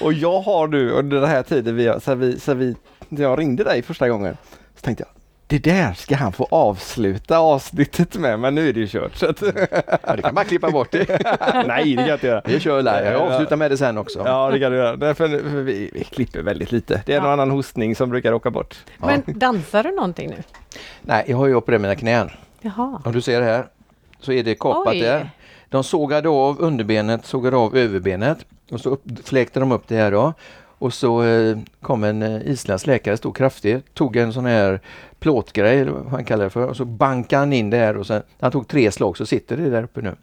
och jag har nu under den här tiden, vi, så vi, så vi, när jag ringde dig första gången, så tänkte jag det där ska han få avsluta avsnittet med, men nu är det ju kört. Så att... ja, du kan bara klippa bort det. Nej, det kan jag inte göra. Vi kör live. Jag avslutar med det sen också. Ja, det kan du göra. Därför, för vi, vi klipper väldigt lite. Det är ja. en annan hostning som brukar åka bort. Men dansar du någonting nu? Nej, jag har ju opererat mina knän. Jaha. Om du ser här så är det kapat Oj. där. De sågade av underbenet, sågade av överbenet och så upp, fläkte de upp det här då. Och så eh, kom en eh, isländsk läkare, stod kraftig, tog en sån här plåtgrej, eller vad han kallar det för, och så bankade han in det här och sen, han tog tre slag så sitter det där uppe nu.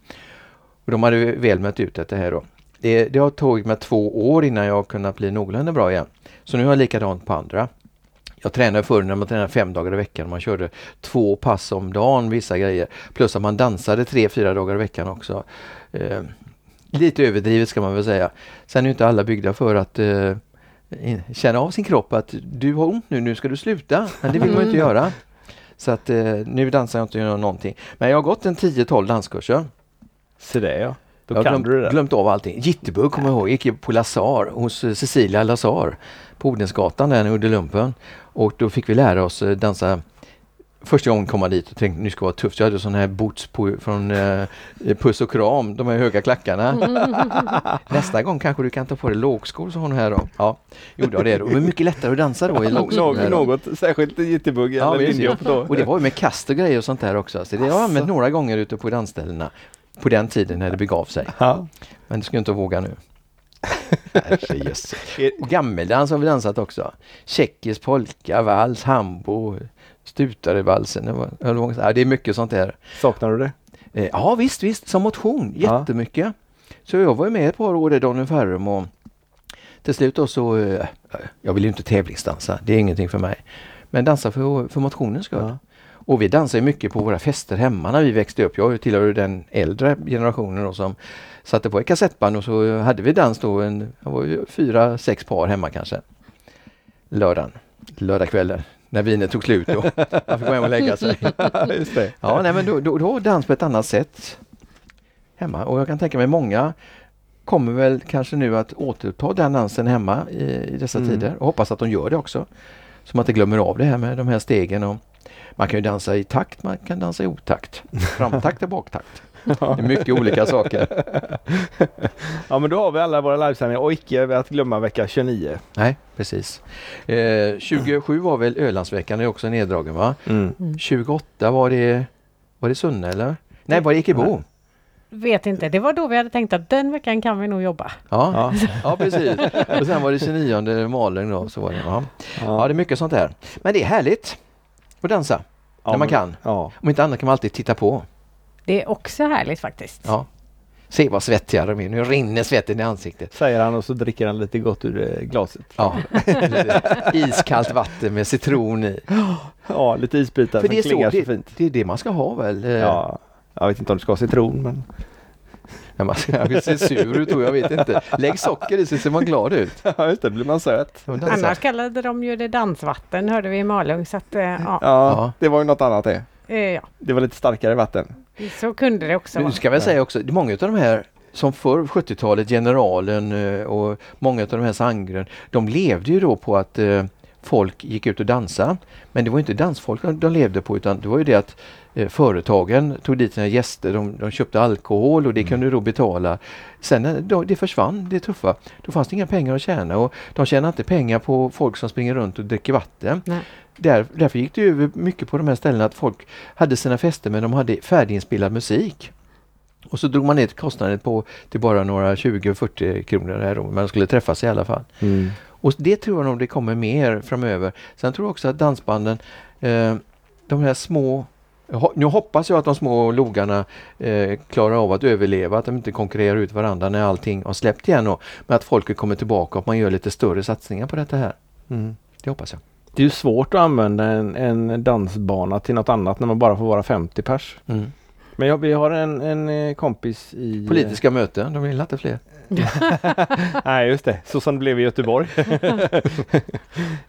Och de hade väl mätt ut det här då. Det, det har tagit mig två år innan jag kunnat bli någorlunda bra igen. Så nu har jag likadant på andra. Jag tränade förr när man tränade fem dagar i veckan. Man körde två pass om dagen, vissa grejer. Plus att man dansade tre, fyra dagar i veckan också. Eh, lite överdrivet ska man väl säga. Sen är inte alla byggda för att eh, känna av sin kropp att du har ont nu, nu ska du sluta. Men det vill man inte göra. Så att eh, nu dansar jag inte någonting. Men jag har gått en 10-12 danskurser. Så det ja. Då jag har glömt, glömt av allting. Jitterbug kommer jag ihåg. Gick på Lazar hos eh, Cecilia Lazar på Odensgatan där i Uddelumpen. Och då fick vi lära oss eh, dansa första gången kom man dit och tänkte nu ska vara tufft. Jag hade sådana här boots på, från eh, Puss och Kram, de här höga klackarna. Nästa gång kanske du kan ta på dig lågskor, sa hon här då. Ja, gjorde jag det då. Det var mycket lättare att dansa då i lågskor. Något, särskilt jitterbug ja, eller då. Och det var ju med kast och grejer och sånt där också. Så det har jag använt några gånger ute på dansställena på den tiden när det begav sig. Ja. Men det ska jag inte våga nu. Och gammeldans har vi dansat också. Tjeckisk polka, vals, hambo, Stutarevalsen. Det, ja, det är mycket sånt där. Saknar du det? Eh, ja visst, visst, som motion jättemycket. Ja. Så jag var med ett par år i Daniel Ferrum och till slut då så, eh, jag vill ju inte tävlingsdansa, det är ingenting för mig. Men dansa för, för motionens skull. Ja. Och vi dansade mycket på våra fester hemma när vi växte upp. Jag tillhör den äldre generationen då som satte på ett kassettband och så hade vi dans då, en, var fyra, sex par hemma kanske. Lördagen, lördagskvällen när vinet tog slut och han fick gå hem och lägga sig. Ja, nej, men då, då, då dans på ett annat sätt hemma och jag kan tänka mig många kommer väl kanske nu att återuppta den dansen hemma i, i dessa mm. tider och hoppas att de gör det också. Så man inte glömmer av det här med de här stegen. Och man kan ju dansa i takt, man kan dansa i otakt. Framtakt och baktakt. Det är mycket olika saker. ja men då har vi alla våra livesändningar och icke att glömma vecka 29. Nej precis. Eh, 27 var väl Ölandsveckan, är också neddragen va? Mm. 28 var det, var det Sunne eller? Nej var det Ekebo? Vet inte, det var då vi hade tänkt att den veckan kan vi nog jobba. Ja, ja. ja precis. Och sen var det 29 Malung då. Så var det, ja. ja, det är mycket sånt där. Men det är härligt att dansa ja, när man kan. Ja. Om inte annat kan man alltid titta på. Det är också härligt faktiskt. Ja. Se vad svettiga de är, nu rinner svetten i ansiktet. Säger han och så dricker han lite gott ur eh, glaset. Ja, iskallt vatten med citron i. Ja, lite isbitar För det är så, så det, fint. Det är det man ska ha väl? Ja, jag vet inte om du ska ha citron men Ja, man ska se sur ut och jag vet inte. Lägg socker i så ser man glad ut. Ja just det, blir man söt. Annars kallade de ju det dansvatten hörde vi i Malung så att, eh, ja. ja. det var ju något annat det. Eh, ja. Det var lite starkare vatten. Så kunde det också vara. Nu ska väl säga också, många av de här som förr 70-talet, Generalen eh, och många av de här Sandgren, de levde ju då på att folk gick ut och dansade. Men det var inte dansfolk de levde på utan det var ju det att företagen tog dit sina gäster, de, de köpte alkohol och det mm. kunde då betala. Sen när då, det försvann, det tuffa, då fanns det inga pengar att tjäna och de tjänade inte pengar på folk som springer runt och dricker vatten. Där, därför gick det över mycket på de här ställena att folk hade sina fester men de hade färdiginspelad musik. Och så drog man ner kostnaden på till bara några 20-40 kronor här men man skulle träffas i alla fall. Mm. Och det tror jag nog det kommer mer framöver. Sen tror jag också att dansbanden, eh, de här små nu hoppas jag att de små logarna eh, klarar av att överleva, att de inte konkurrerar ut varandra när allting har släppt igen. Och, men att folket kommer tillbaka och att man gör lite större satsningar på detta här. Mm. Det hoppas jag. Det är ju svårt att använda en, en, dansbana till något annat när man bara får vara 50 pers. Mm. Men jag, vi har en, en eh, kompis i... Politiska möten, de vill inte fler. Nej just det, så som det blev i Göteborg. eh,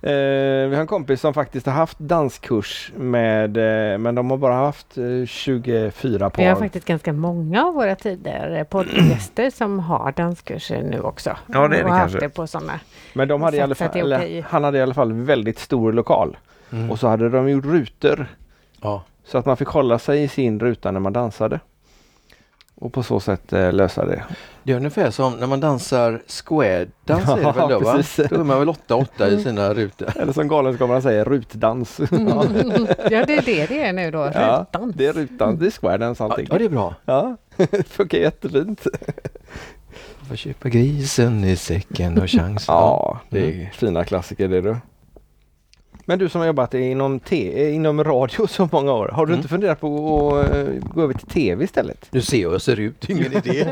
vi har en kompis som faktiskt har haft danskurs med, eh, men de har bara haft eh, 24 par. Vi har faktiskt ganska många av våra tidigare poddgäster som har danskurser nu också. Ja, det är det och har haft kanske. det på sådana. men de hade i alla fall, eller, han hade i alla fall väldigt stor lokal. Mm. Och så hade de gjort rutor ja. Så att man fick hålla sig i sin ruta när man dansade. Och på så sätt eh, lösa det. Det är ungefär som när man dansar square dans är det väl då, va? precis. Då är man väl 8-8 i sina rutor. Eller som Galenskaparna säger, rutdans. Ja, det är det det är nu då. Ja, Rutdans. det är rutdans, det är square dance Ja, allting. ja, det är bra. Ja, det funkar jättefint. Får köpa grisen i säcken och chans. Ja, det är Mm. fina klassiker det du. Men du som har jobbat inom, te- inom radio så många år, har du Mm. inte funderat på att eh, gå över till tv istället? Nu ser jag hur jag ser ut, ingen idé.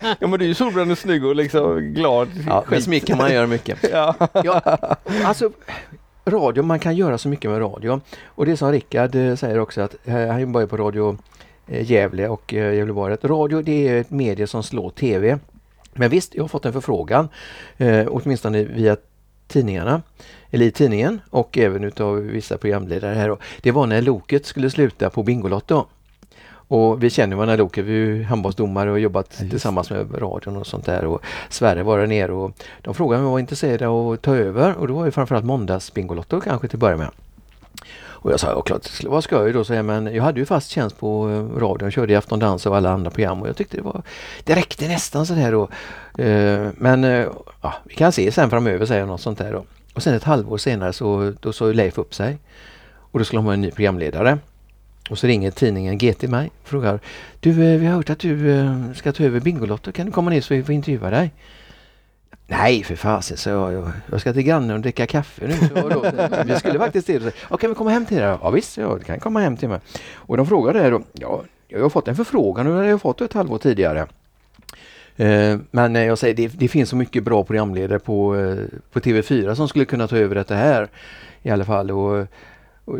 Ja men du är ju solbränd och snygg och liksom glad. Ja, med smink kan man göra mycket. Ja. Ja, alltså, radio, man kan göra så mycket med radio. Och det som Rickard eh, säger också att eh, han jobbar ju på radio eh, Gävle och eh, Gävleborg. Radio det är ett medie som slår TV. Men visst, jag har fått en förfrågan, eh, åtminstone via tidningarna, eller i tidningen och även utav vissa programledare här. Det var när Loket skulle sluta på Bingolotto. Och vi känner varandra Loket, vi är handbollsdomare och jobbat just tillsammans med radion och sånt där. Och Sverre var där nere och de frågade om jag var intresserad av att ta över och då var det framförallt måndags Bingolotto kanske till att börja med. Och jag sa, ja klart, vad ska jag då säga, men jag hade ju fast tjänst på eh, radion, körde i Afton Dans och alla andra program och jag tyckte det var, det räckte nästan sådär då. Eh, men eh, ja, vi kan se sen framöver säger jag något sånt där då. Och sen ett halvår senare så då sa ju Leif upp sig. Och då skulle de ha en ny programledare. Och så ringer tidningen GT mig och frågar Du, eh, vi har hört att du eh, ska ta över Bingolotto. Kan du komma ner så vi får intervjua dig? Nej för fasen, så jag, jag, jag ska till grannen och dricka kaffe nu. Så då, vi skulle faktiskt det. Ja, kan vi komma hem till dig? Ja visst, ja, du kan komma hem till mig. Och de frågade då, ja, jag har fått en förfrågan och det har jag fått ett halvår tidigare. Eh, men eh, jag säger det, det finns så mycket bra programledare på, eh, på TV4 som skulle kunna ta över detta här i alla fall. Och, och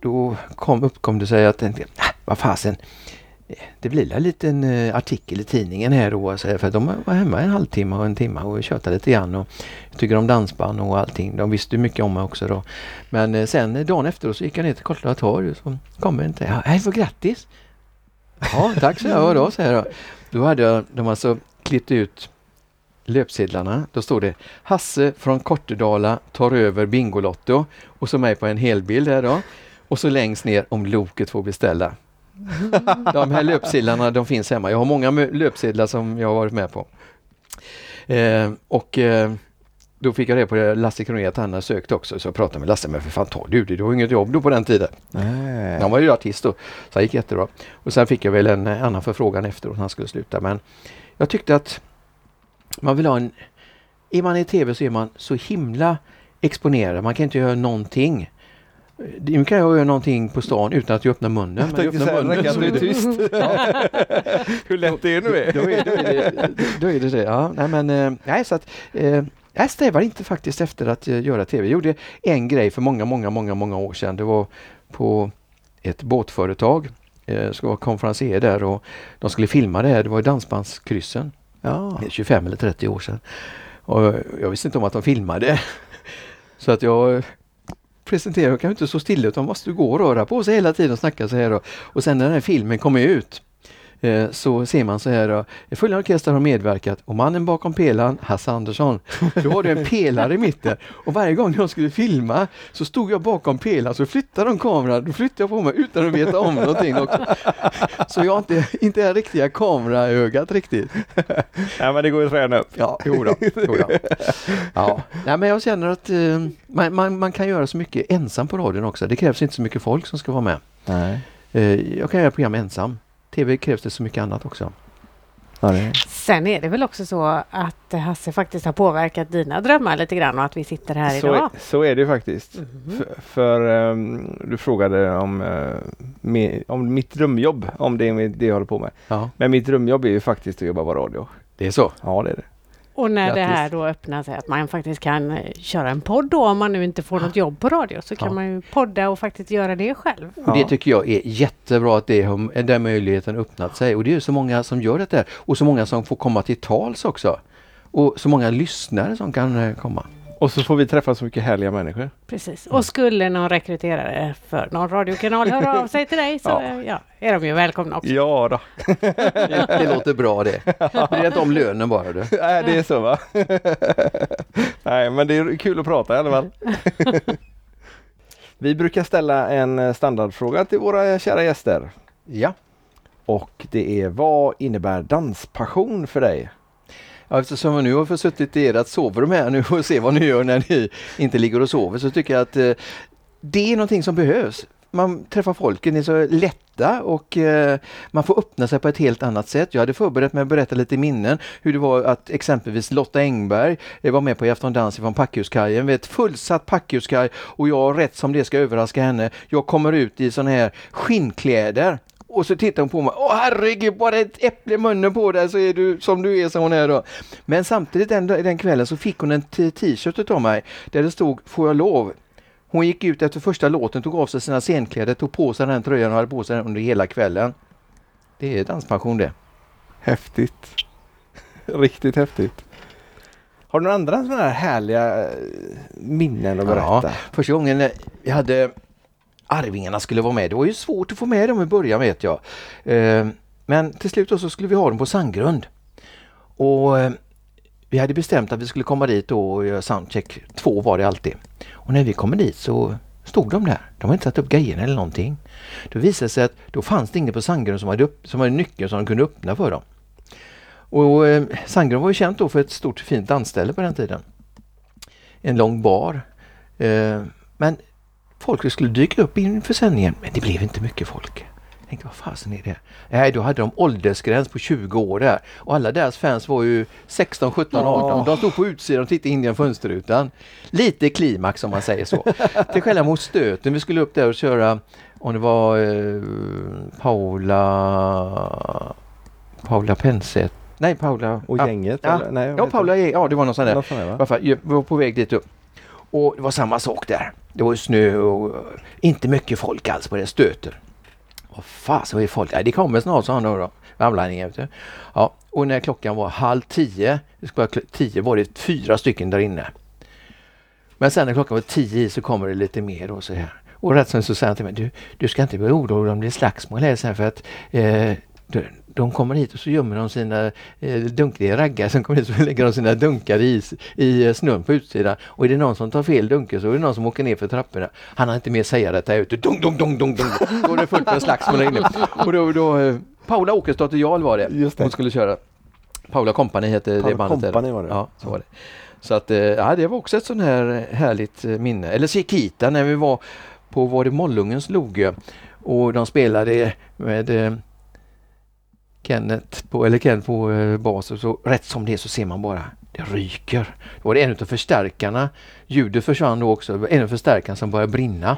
då kom, uppkom det sig att, äh, vad fasen, det blir en liten artikel i tidningen här då, för de var hemma en halvtimme och en timme och tjötade lite grann och tycker om dansband och allting. De visste mycket om mig också då. Men sen dagen efter så gick jag ner till Kortedala torg och så kommer inte. till. hej, för grattis! Ja, tack så jag. Vadå, säger jag. Då hade jag, de alltså klippt ut löpsedlarna. Då stod det Hasse från Kortedala tar över Bingolotto och så mig på en helbild här då. Och så längst ner om Loket får beställa. De här löpsedlarna de finns hemma. Jag har många löpsedlar som jag har varit med på. Eh, och eh, då fick jag det på Lasse Kronér att han sökt också. Så jag pratade med Lasse, men för fan ta du det, du har inget jobb då på den tiden. Nej. Han var ju artist då, så det gick jättebra. Och sen fick jag väl en annan förfrågan efteråt när han skulle sluta. Men jag tyckte att man vill ha en... Är man i tv så är man så himla exponerad. Man kan inte göra någonting. Eh, Nu kan jag göra någonting på stan utan att jag öppnar munnen. Jag säga, det räcker att du är tyst. Hur lätt det nu är. Då är, då är, det, då är det det. Ja, nej, men, eh, nej, så att, eh, jag strävar inte faktiskt efter att eh, göra tv. Jag gjorde en grej för många, många, många, många år sedan. Det var på ett båtföretag. Eh, ska vara konferencier där och de skulle filma det här. Det var i Dansbandskryssen. Ja. Det är 25 eller 30 år sedan. Och jag visste inte om att de filmade. Så att jag eh, presenterade, jag kan inte stå stilla utan måste gå och röra på sig hela tiden och snacka så här. Och, och sen när den här filmen kommer ut så ser man så här, följande orkester har medverkat och mannen bakom pelaren, Hasse Andersson. Då var det en pelare i mitten och varje gång jag skulle filma så stod jag bakom pelaren så flyttade de kameran, då flyttade jag på mig utan att veta om någonting också. Så jag har inte, inte är riktiga kameraögat riktigt. ja, men det går ju att träna upp. Ja, jo då, jo då. Ja. Nej, men jag känner att eh, man, man, man kan göra så mycket ensam på radion också. Det krävs inte så mycket folk som ska vara med. Nej. Eh, jag kan göra program ensam. TV krävs det så mycket annat också. Ja, det Sen är det väl också så att Hasse faktiskt har påverkat dina drömmar lite grann och att vi sitter här så, idag. är, så är det faktiskt. Mhm. För, för ehm, du frågade om, eh, me, om mitt drömjobb, om det är det jag håller på med. Ja, Men mitt drömjobb är ju faktiskt att jobba på radio. det är så. Ja, det är det. Och när det Grattis. här då öppnar sig att man faktiskt kan eh, köra en podd då om man nu inte får något jobb på radio så kan Ja. man ju podda och faktiskt göra det själv. Och Det tycker jag är jättebra att det den möjligheten öppnat sig. Och det är så många som gör det där. Och så många som får komma till tals också. Och så många lyssnare som kan eh, komma. Och så får vi träffa så mycket härliga människor. Precis. Och skulle någon rekryterare för någon radiokanal höra av sig till dig så Ja. ja, är de ju välkomna också. Ja då. Det, det låter bra det. Bry inte om lönen bara du. Nej, det är så va? Nej, men det är kul att prata i alla fall. Vi brukar ställa en eh, standardfråga till våra kära gäster. Ja. Och det är vad innebär danspassion för dig? Ja, eftersom jag nu har suttit i ert sovrum här nu och se vad ni gör när ni inte ligger och sover så tycker jag att eh, det är någonting som behövs. Man träffar folken, är så lätta och eh, man får öppna sig på ett helt annat sätt. Jag hade förberett mig att berätta lite minnen hur det var att exempelvis Lotta Engberg eh, var med på I afton dans från Packhuskajen vid ett fullsatt Packhuskaj och jag rätt som det ska överraska henne. Jag kommer ut i sådana här skinnkläder och så tittar hon på mig. Åh herregud, bara ett äpple i munnen på dig så är du som du är som hon är då. Men samtidigt den, den kvällen så fick hon en t-shirt av mig där det stod Får jag lov? Hon gick ut efter första låten, tog av sig sina scenkläder, tog på sig den tröjan och hade på sig den under hela kvällen. Det är danspension det. Häftigt. Riktigt häftigt. Har du några andra sådana här härliga eh, minnen att Ja. berätta? Första gången eh, vi hade Arvingarna skulle vara med, det var ju svårt att få med dem i början vet jag. Eh, men till slut så skulle vi ha dem på Sandgrund. Och eh, vi hade bestämt att vi skulle komma dit och göra soundcheck. Två var det alltid. Och när vi kommer dit så stod de där. De hade inte satt upp grejerna eller någonting. Då visade det sig att då fanns det ingen på Sandgrund som hade, upp, som hade nyckeln som de kunde öppna för dem. Och eh, Sandgrund var ju känt då för ett stort fint dansställe på den tiden. En lång bar. Eh, men folk skulle dyka upp inför sändningen, men det blev inte mycket folk. Jag tänkte, vad fasen är det? Nej, då hade de åldersgräns på 20 år där. Och alla deras fans var ju 16, 17, 18. De stod på utsidan och tittade in genom fönsterrutan. Lite klimax om man säger så. Till skillnad mot stöten, vi skulle upp där och köra, om det var eh, Paula Paula Penset. Nej, Paula... Och gänget? Ja, eller? Nej, ja, Paula, ja det var någon sån där. Något sånt där, va? I alla fall, jag var på väg dit upp. Och det var samma sak där. Det var ju snö och eh, inte mycket folk alls på det stöter. Vad fasen var det folk? Ja, det kommer snart sa han då. då. Värmlänningen vet du. Ja, och när klockan var halv tio, det skulle vara tio var det fyra stycken där inne. Men sen när klockan var tio i så kommer det lite mer och så här. Och rätt som så säger han till mig, du, du ska inte bli orolig om det blir slagsmål här sen för att eh, de, kommer hit och så gömmer de sina eh, dunkliga raggar som kommer hit så lägger de sina dunkar i, i eh, snön på utsidan. Och är det någon som tar fel dunke så är det någon som åker ner för trapporna. Han har inte mer säga detta ute. Dunk, dunk, dunk, dunk, dunk. Då är det fullt med slagsmål inne. Och då, då eh, Paula Åkesdotter Jarl var det. Just det. Hon skulle köra. Paula Company hette det Paula bandet. där. Company var det. Ja, så var det. Så att, eh, ja, det var också ett sånt här härligt eh, minne. Eller Chiquita när vi var på, var det Mollungens loge och de spelade med Kenneth på, eller Ken på eh, så rätt som det är så ser man bara det ryker. Då var det en av förstärkarna, ljudet försvann då också, Det var en av förstärkarna som började brinna.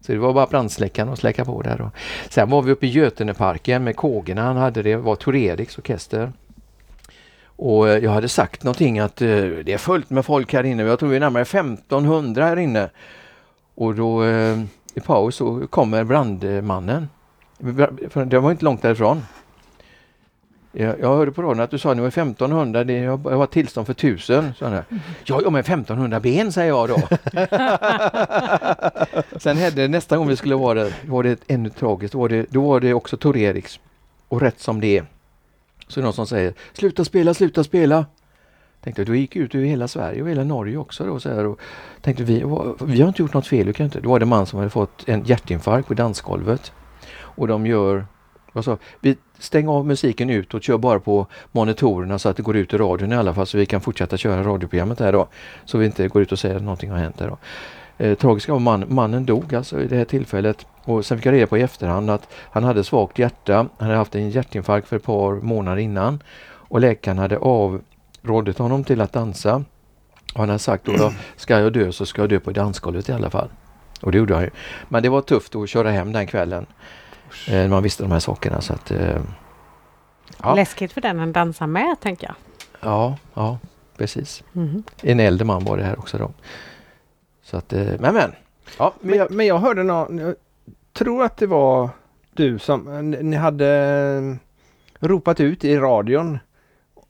Så det var bara brandsläckaren att släcka på där då. Sen var vi uppe i Göteneparken med Kågerna, han hade det, var Tor Eriks orkester. Och eh, jag hade sagt någonting att eh, det är fullt med folk här inne, jag tror vi är närmare 1500 här inne. Och då eh, i paus så kommer brandmannen. Det var inte långt därifrån. Jag, jag hörde på radion att du sa att ni var 1500, det jag har tillstånd för 1000. sa han där. Ja, ja, men 1500 ben säger jag då. Sen hände nästa gång vi skulle vara där, var det ännu tragiskt. Då var det, då var det också Tor Eriks. Och rätt som det är så är det någon som säger sluta spela, sluta spela. Tänkte då gick ut över hela Sverige och hela Norge också då så här och tänkte vi, vi har inte gjort något fel, vi kan inte. Då var det en man som hade fått en hjärtinfarkt på dansgolvet. Och de gör, vad sa vi stänger av musiken ut och kör bara på monitorerna så att det går ut i radion i alla fall så vi kan fortsätta köra radioprogrammet här då. Så vi inte går ut och säger att någonting har hänt här då. Eh, tragiska var man, mannen dog alltså i det här tillfället och sen fick jag reda på i efterhand att han hade svagt hjärta. Han hade haft en hjärtinfarkt för ett par månader innan och läkaren hade avrådit honom till att dansa. Och han hade sagt då, då ska jag dö så ska jag dö på dansgolvet i alla fall. Och det gjorde han ju. Men det var tufft att köra hem den kvällen. Eh, när man visste de här sakerna så att eh, Ja. Läskigt för den han dansar med, tänker jag. Ja, ja precis. Mhm. En äldre man var det här också då. Så att, eh, men men. Ja, men Men, jag, men jag hörde någon, jag tror att det var du som, ni hade ropat ut i radion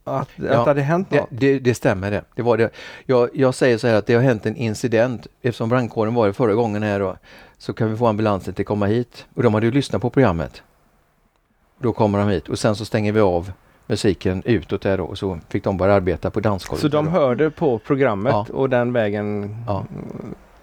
att, att det hade hänt det, något. det, det stämmer det. det, var det. Jag, jag säger så här att det har hänt en incident. Eftersom brandkåren var det förra gången här då, så kan vi få ambulansen till att komma hit. Och de hade ju lyssnat på programmet. Då kommer de hit och sen så stänger vi av musiken utåt där då och så fick de börja arbeta på dansgolvet. Så de då. hörde på programmet Ja. och den vägen, Ja.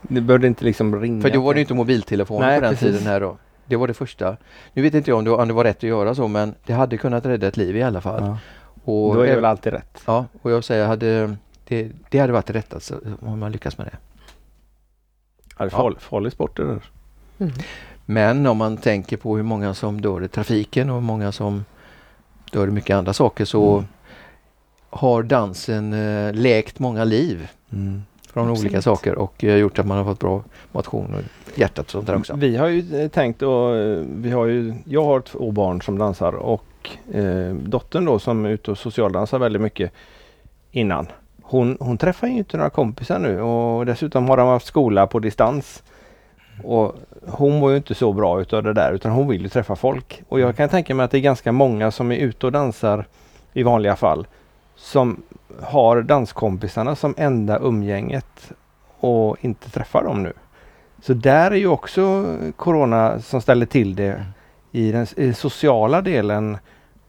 det behövde inte liksom ringa. För då var det inte mobiltelefon Nej, på den precis. tiden här då. Det var det första. Nu vet inte jag om det, om det var rätt att göra så men det hade kunnat rädda ett liv i alla fall. Ja. Och, Då är det väl alltid rätt. Ja, och jag säger hade det, det hade varit rätt alltså, om man lyckas med det. Ja, det är farlig, farlig sport det där. Mm. Men om man tänker på hur många som dör i trafiken och hur många som dör i mycket andra saker så Mm. har dansen eh, läkt många liv från Absolut. olika saker och eh, gjort att man har fått bra motion och hjärtat och sånt där också. Vi har ju eh, tänkt och eh, vi har ju, jag har två barn som dansar och eh, dottern då som är ute och socialdansar väldigt mycket innan. Hon, hon träffar ju inte några kompisar nu och dessutom har de haft skola på distans. Och hon mår ju inte så bra utav det där utan hon vill ju träffa folk. Och jag kan tänka mig att det är ganska många som är ute och dansar i vanliga fall som har danskompisarna som enda umgänget och inte träffar dem nu. Så där är ju också Corona som ställer till det i den i sociala delen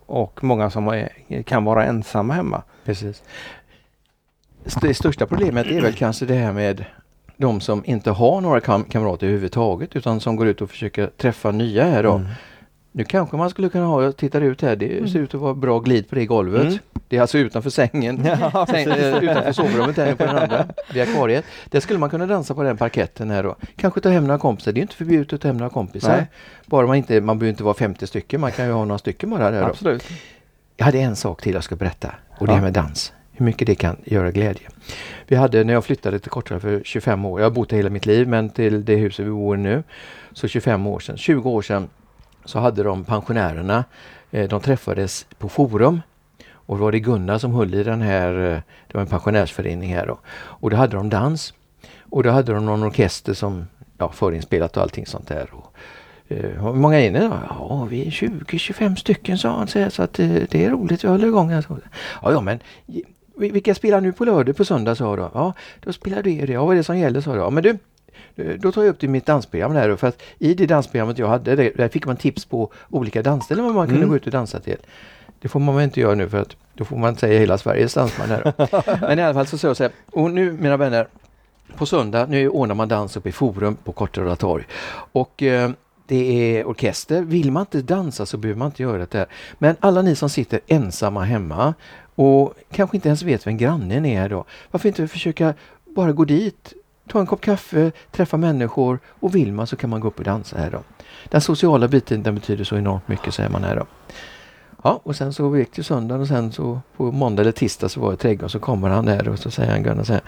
och många som är, kan vara ensamma hemma. Precis. Det största problemet är väl kanske det här med de som inte har några kam kamrater överhuvudtaget utan som går ut och försöker träffa nya här då. Mm. Nu kanske man skulle kunna ha, jag tittar ut här, det ser ut att vara bra glid på det golvet. Mm. Det är alltså utanför sängen, Ja, Säng, utanför sovrummet här på den andra, vid akvariet. Där skulle man kunna dansa på den parketten här då. Kanske ta hem några kompisar, det är inte förbjudet att ta hem några kompisar. Nej. Bara man inte, man behöver inte vara 50 stycken, man kan ju ha några stycken bara där då. Absolut. Jag hade en sak till jag ska berätta och det Ja. är med dans. Hur mycket det kan göra glädje. Vi hade när jag flyttade till Kortrö för 25 år, jag har bott här hela mitt liv men till det huset vi bor i nu, så 25 år sedan, 20 år sedan så hade de pensionärerna, eh, de träffades på Forum och då var det Gunnar som höll i den här, eh, det var en pensionärsförening här då. Och då hade de dans och då hade de någon orkester som ja, förinspelat och allting sånt där. Och, hur hur många är ni då? Ja, vi är 20-25 stycken sa han så, här, så att uh, det är roligt, vi håller igång. Ja, ja, men vilka spelar nu på lördag, på söndag sa jag då? Ja, då spelar det det. Ja, vad är det som gäller sa jag. Ja, men du, då tar jag upp det i mitt dansprogram då, för att i det dansprogrammet jag hade, där, fick man tips på olika dansställen man kunde Mm. gå ut och dansa till. Det får man väl inte göra nu för att då får man säga hela Sveriges dansman här. Men i alla fall så sa jag så här, och nu mina vänner, på söndag, nu ordnar man dans uppe i Forum på Kortröra torg. Och eh, det är orkester. Vill man inte dansa så behöver man inte göra det där. Men alla ni som sitter ensamma hemma och kanske inte ens vet vem grannen är då. Varför inte försöka bara gå dit, ta en kopp kaffe, träffa människor och vill man så kan man gå upp och dansa här då. Den sociala biten den betyder så enormt mycket säger man här då. Ja, och sen så gick det söndagen och sen så på måndag eller tisdag så var det trädgården så kommer han där och så säger han Gunnar så här.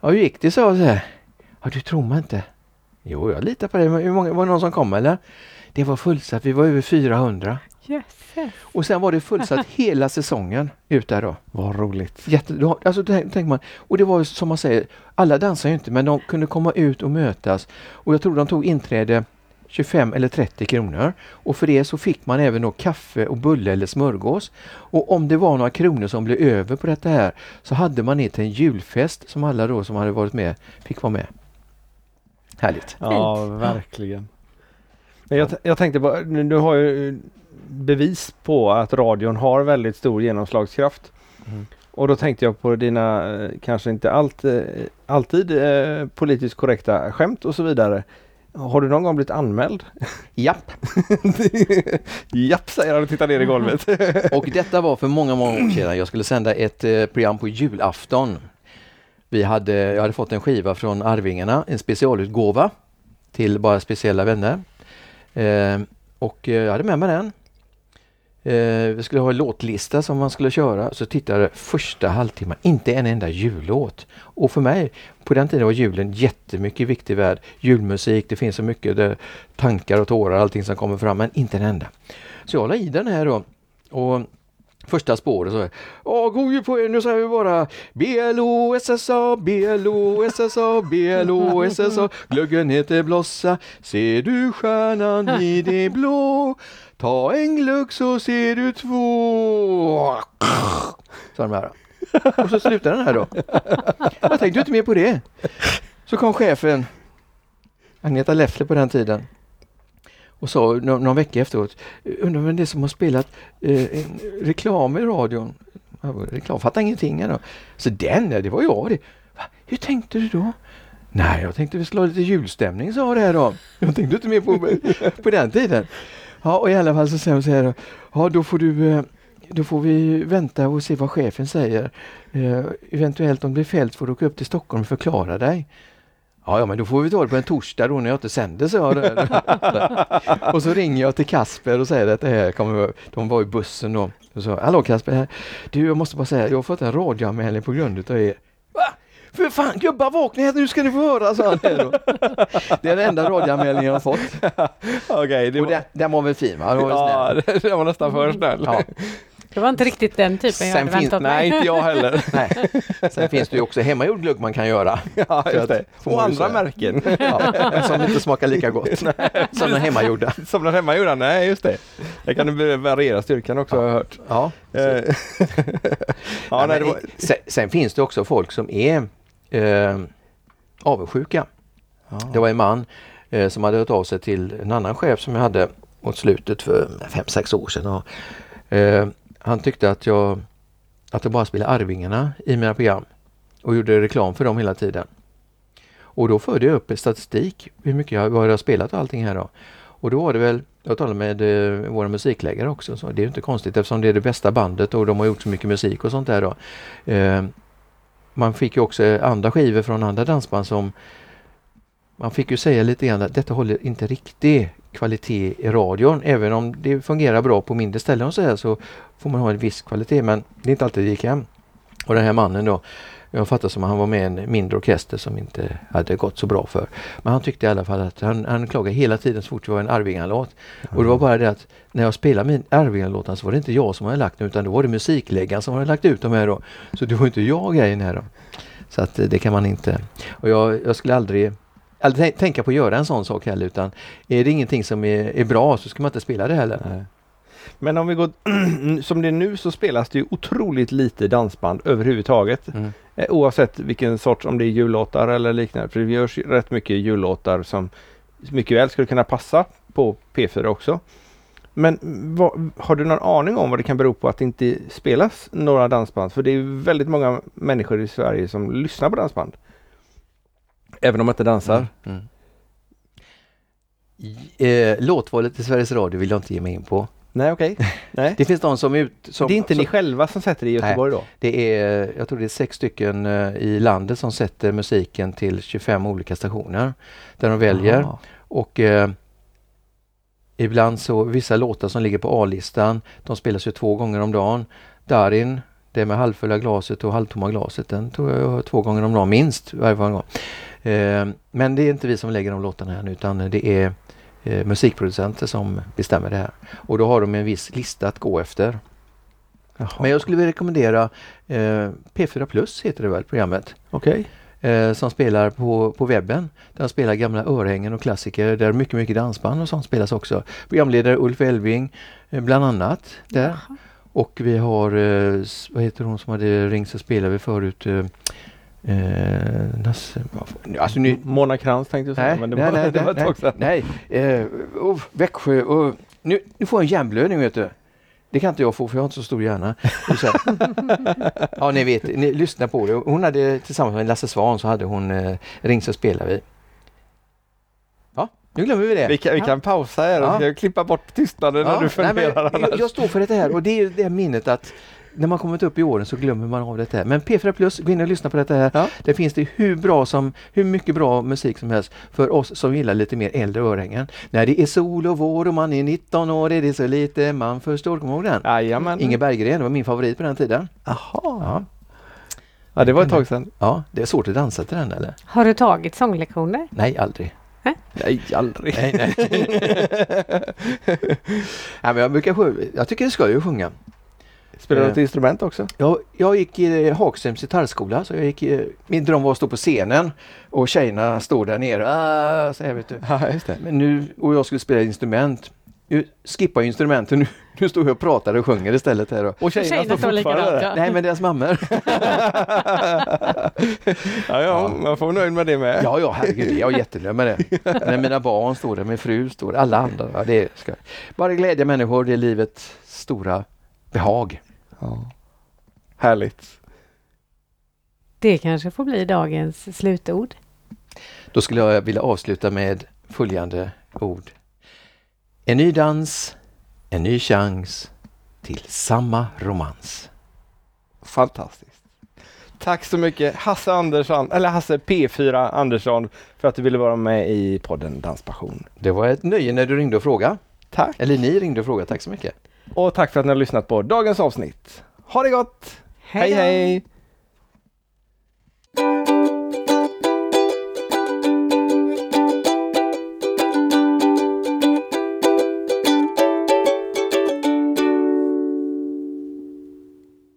Ja, hur gick det? sa jag så här. Ja, du tror mig inte. Jo, jag litar på dig. Men Hur många, var det någon som kom eller? Det var fullsatt. Vi var över 400. Jösses. Och sen var det fullsatt hela säsongen ut där då. Vad roligt. Jätte, då- alltså tänker man, och det var ju som man säger, alla dansar ju inte men de kunde komma ut och mötas. Och jag tror de tog inträde 25 eller 30 kronor. Och för det så fick man även då kaffe och bulle eller smörgås. Och om det var några kronor som blev över på detta här så hade man det till en julfest som alla då som hade varit med fick vara med. Härligt. Ja, verkligen. Men jag, jag tänkte på, nu, har jag ju bevis på att radion har väldigt stor genomslagskraft. Mm. Och då tänkte jag på dina, eh, kanske inte allt, eh, alltid eh, politiskt korrekta skämt och så vidare. Har du någon gång blivit anmäld? Japp. Japp, säger han och tittar ner i golvet. Och detta var för många, många år sedan. Jag skulle sända ett eh, program på julafton. Vi hade, jag hade fått en skiva från Arvingarna, en specialutgåva till bara speciella vänner. Eh, och jag hade med mig den. Eh, vi skulle ha en låtlista som man skulle köra. Så tittade jag första halvtimmen, inte en enda jullåt. Och för mig, på den tiden var julen jättemycket viktig värld. Julmusik, det finns så mycket där, tankar och tårar, allting som kommer fram, men inte en enda. Så jag la i den här då. Och första spåret så här. Åh, god jul på er, nu säger vi bara B-L-O-S-S-A, B-L-O-S-S-A, B-L-O-S-S-A Glöggen heter Blossa, ser du stjärnan i det blå Ta en glögg så ser du två Så de här. Och så slutar den här då. Jag tänkte inte mer på det. Så kom chefen, Agneta Leffler på den tiden, och sa någon, någon vecka efteråt, undrar vem det är som har spelat eh, en reklam i radion? Reklam, fattar ingenting. Då. Så den, det var jag det. Va? Hur tänkte du då? Nej, jag tänkte vi skulle ha lite julstämning sa det här då. Jag tänkte inte mer på, på den tiden. Ja, och i alla fall så säger hon så här. Ja, då får du eh, då får vi vänta och se vad chefen säger. Eh, eventuellt om det är fält får du åka upp till Stockholm och förklara dig. Ja, ja, men då får vi ta det på en torsdag då när jag inte sänder, så jag. och så ringer jag till Kasper och säger att det här kommer, de var i bussen då. Och så, hallå Kasper, du jag måste bara säga, jag har fått en radioanmälning på grund av er. För fan gubbar vakna här nu ska ni få höra, sa han. Det är den enda radioanmälningen jag har fått. Okej, okay, var... den, den var väl fin va? Den var, ja, den var nästan för snäll. Ja. Det var inte riktigt den typen jag hade väntat mig. Nej, inte jag heller. nej. Sen finns det ju också hemmagjord glögg man kan göra. Ja, just det. Och andra märken. Ja, som inte smakar lika gott som den hemmagjorda. Som den hemmagjorda, nej just det. Det kan variera styrkan också ja. har jag hört. Ja. Eh. ja nej, var... sen, sen, finns det också folk som är eh, avundsjuka. Ja. Det var en man eh, som hade hört av sig till en annan chef som jag hade mot slutet för fem sex år sedan. Och, eh, han tyckte att jag, att jag bara spelade Arvingarna i mina program och gjorde reklam för dem hela tiden. Och då förde jag upp statistik, hur mycket jag, vad jag har spelat och allting här då. Och då var det väl, jag talade med eh, våra musikläggare också, så det är inte konstigt eftersom det är det bästa bandet och de har gjort så mycket musik och sånt där då. Eh, man fick ju också eh, andra skivor från andra dansband som man fick ju säga lite grann att detta håller inte riktig kvalitet i radion. Även om det fungerar bra på mindre ställen och så här så får man ha en viss kvalitet men det är inte alltid det gick hem. Och den här mannen då, jag fattar som att han var med i en mindre orkester som inte hade gått så bra för. Men han tyckte i alla fall att han, han klagade hela tiden så fort det var en Arvingalåt. Mm. Och det var bara det att när jag spelade min Arvingalåtar så var det inte jag som hade lagt den utan då var det musikläggaren som hade lagt ut dem här då. Så det var inte jag grejen här då. Så att det kan man inte. Och jag, jag skulle aldrig aldrig tänka på att göra en sån sak heller utan är det ingenting som är, är bra så ska man inte spela det heller. Nej. Men om vi går, som det är nu så spelas det ju otroligt lite dansband överhuvudtaget. Mm. Eh, oavsett vilken sorts, om det är jullåtar eller liknande. För det görs rätt mycket jullåtar som mycket väl skulle kunna passa på P4 också. Men vad, har du någon aning om vad det kan bero på att det inte spelas några dansband? För det är väldigt många människor i Sverige som lyssnar på dansband. Även om man inte dansar? Mm. Mm. Eh, låtvalet i Sveriges Radio vill jag inte ge mig in på. Nej okej. Okay. det finns de som ut... Som, det är inte som, ni själva som sätter det i Göteborg nej, då? Det är, jag tror det är sex stycken uh, i landet som sätter musiken till 25 olika stationer. Där de väljer. Aha. Och uh, ibland så, vissa låtar som ligger på A-listan, de spelas ju två gånger om dagen. Darin, det med halvfulla glaset och halvtomma glaset, den tror jag, jag två gånger om dagen minst. Varje gång. Uh, men det är inte vi som lägger de låtarna här nu utan det är eh, musikproducenter som bestämmer det här. Och då har de en viss lista att gå efter. Jaha. Men jag skulle vilja rekommendera eh, P4 Plus heter det väl programmet. Okay. Eh, som spelar på, på webben. Där spelar gamla örhängen och klassiker där mycket, mycket dansband och sånt spelas också. Programledare Ulf Elving eh, bland annat där. Jaha. Och vi har, eh, vad heter hon som hade ringt så spelade vi förut eh, Nasse, alltså nu, Mona Krantz tänkte jag säga, nej, men det nej, var, nej, det var ett tag sedan. Nej, eh, oh, Växjö, oh, nu, nu får jag en hjärnblödning vet du. Det kan inte jag få för jag har inte så stor hjärna. ja ni vet, ni lyssnar på det. Hon hade tillsammans med Lasse Svan så hade hon eh, Ring så spelar vi. Ja, nu glömmer vi det. Vi kan, vi kan pausa här och ja. klippa bort tystnaden ja. när du funderar. Nej, jag, jag står för det här och det är det minnet att när man kommit upp i åren så glömmer man av detta. Men P4 Plus, gå in och lyssna på detta här. Ja. Det finns det hur bra som, hur mycket bra musik som helst för oss som gillar lite mer äldre örhängen. När det är sol och vår och man är 19 år är det så lite man förstår. Kommer du ihåg den? Jajamän. Inge Berggren, det var min favorit på den tiden. Jaha. Ja. Ja, det var ett tag sedan. Ja, det är svårt att dansa till den eller? Har du tagit sånglektioner? Nej, aldrig. Nej, aldrig. Nej, nej. nej, men jag brukar jag tycker det ska ju sjunga. Spelar du Eh. något instrument också? Jag, jag gick i Hagströms gitarrskola så jag gick, i- min dröm var att stå på scenen och tjejerna stod där nere. Ah, så här, vet du. Ja, just det. Men nu, och jag skulle spela instrument. Nu skippar jag instrumenten, nu, nu står jag och pratar och sjunger istället här. Och, Och tjejerna, Tjejerna står fortfarande där. ja. nej men deras mammor. Ja, ja, man får vara nöjd med det med. Ja, ja, herregud, jag är jättenöjd med det. När mina barn står där, min fru står där, alla andra. Ja, det ska. Bara glädja människor, det är livets stora behag. Ja. Härligt. Det kanske får bli dagens slutord. Då skulle jag vilja avsluta med följande ord. En ny dans, en ny chans till samma romans. Fantastiskt. Tack så mycket Hasse Andersson, eller Hasse P4 Andersson för att du ville vara med i podden Danspassion. Det var ett nöje när du ringde och frågade. Tack! Eller ni ringde och frågade. Tack så mycket. Och tack för att ni har lyssnat på dagens avsnitt. Ha det gott! hej! hej.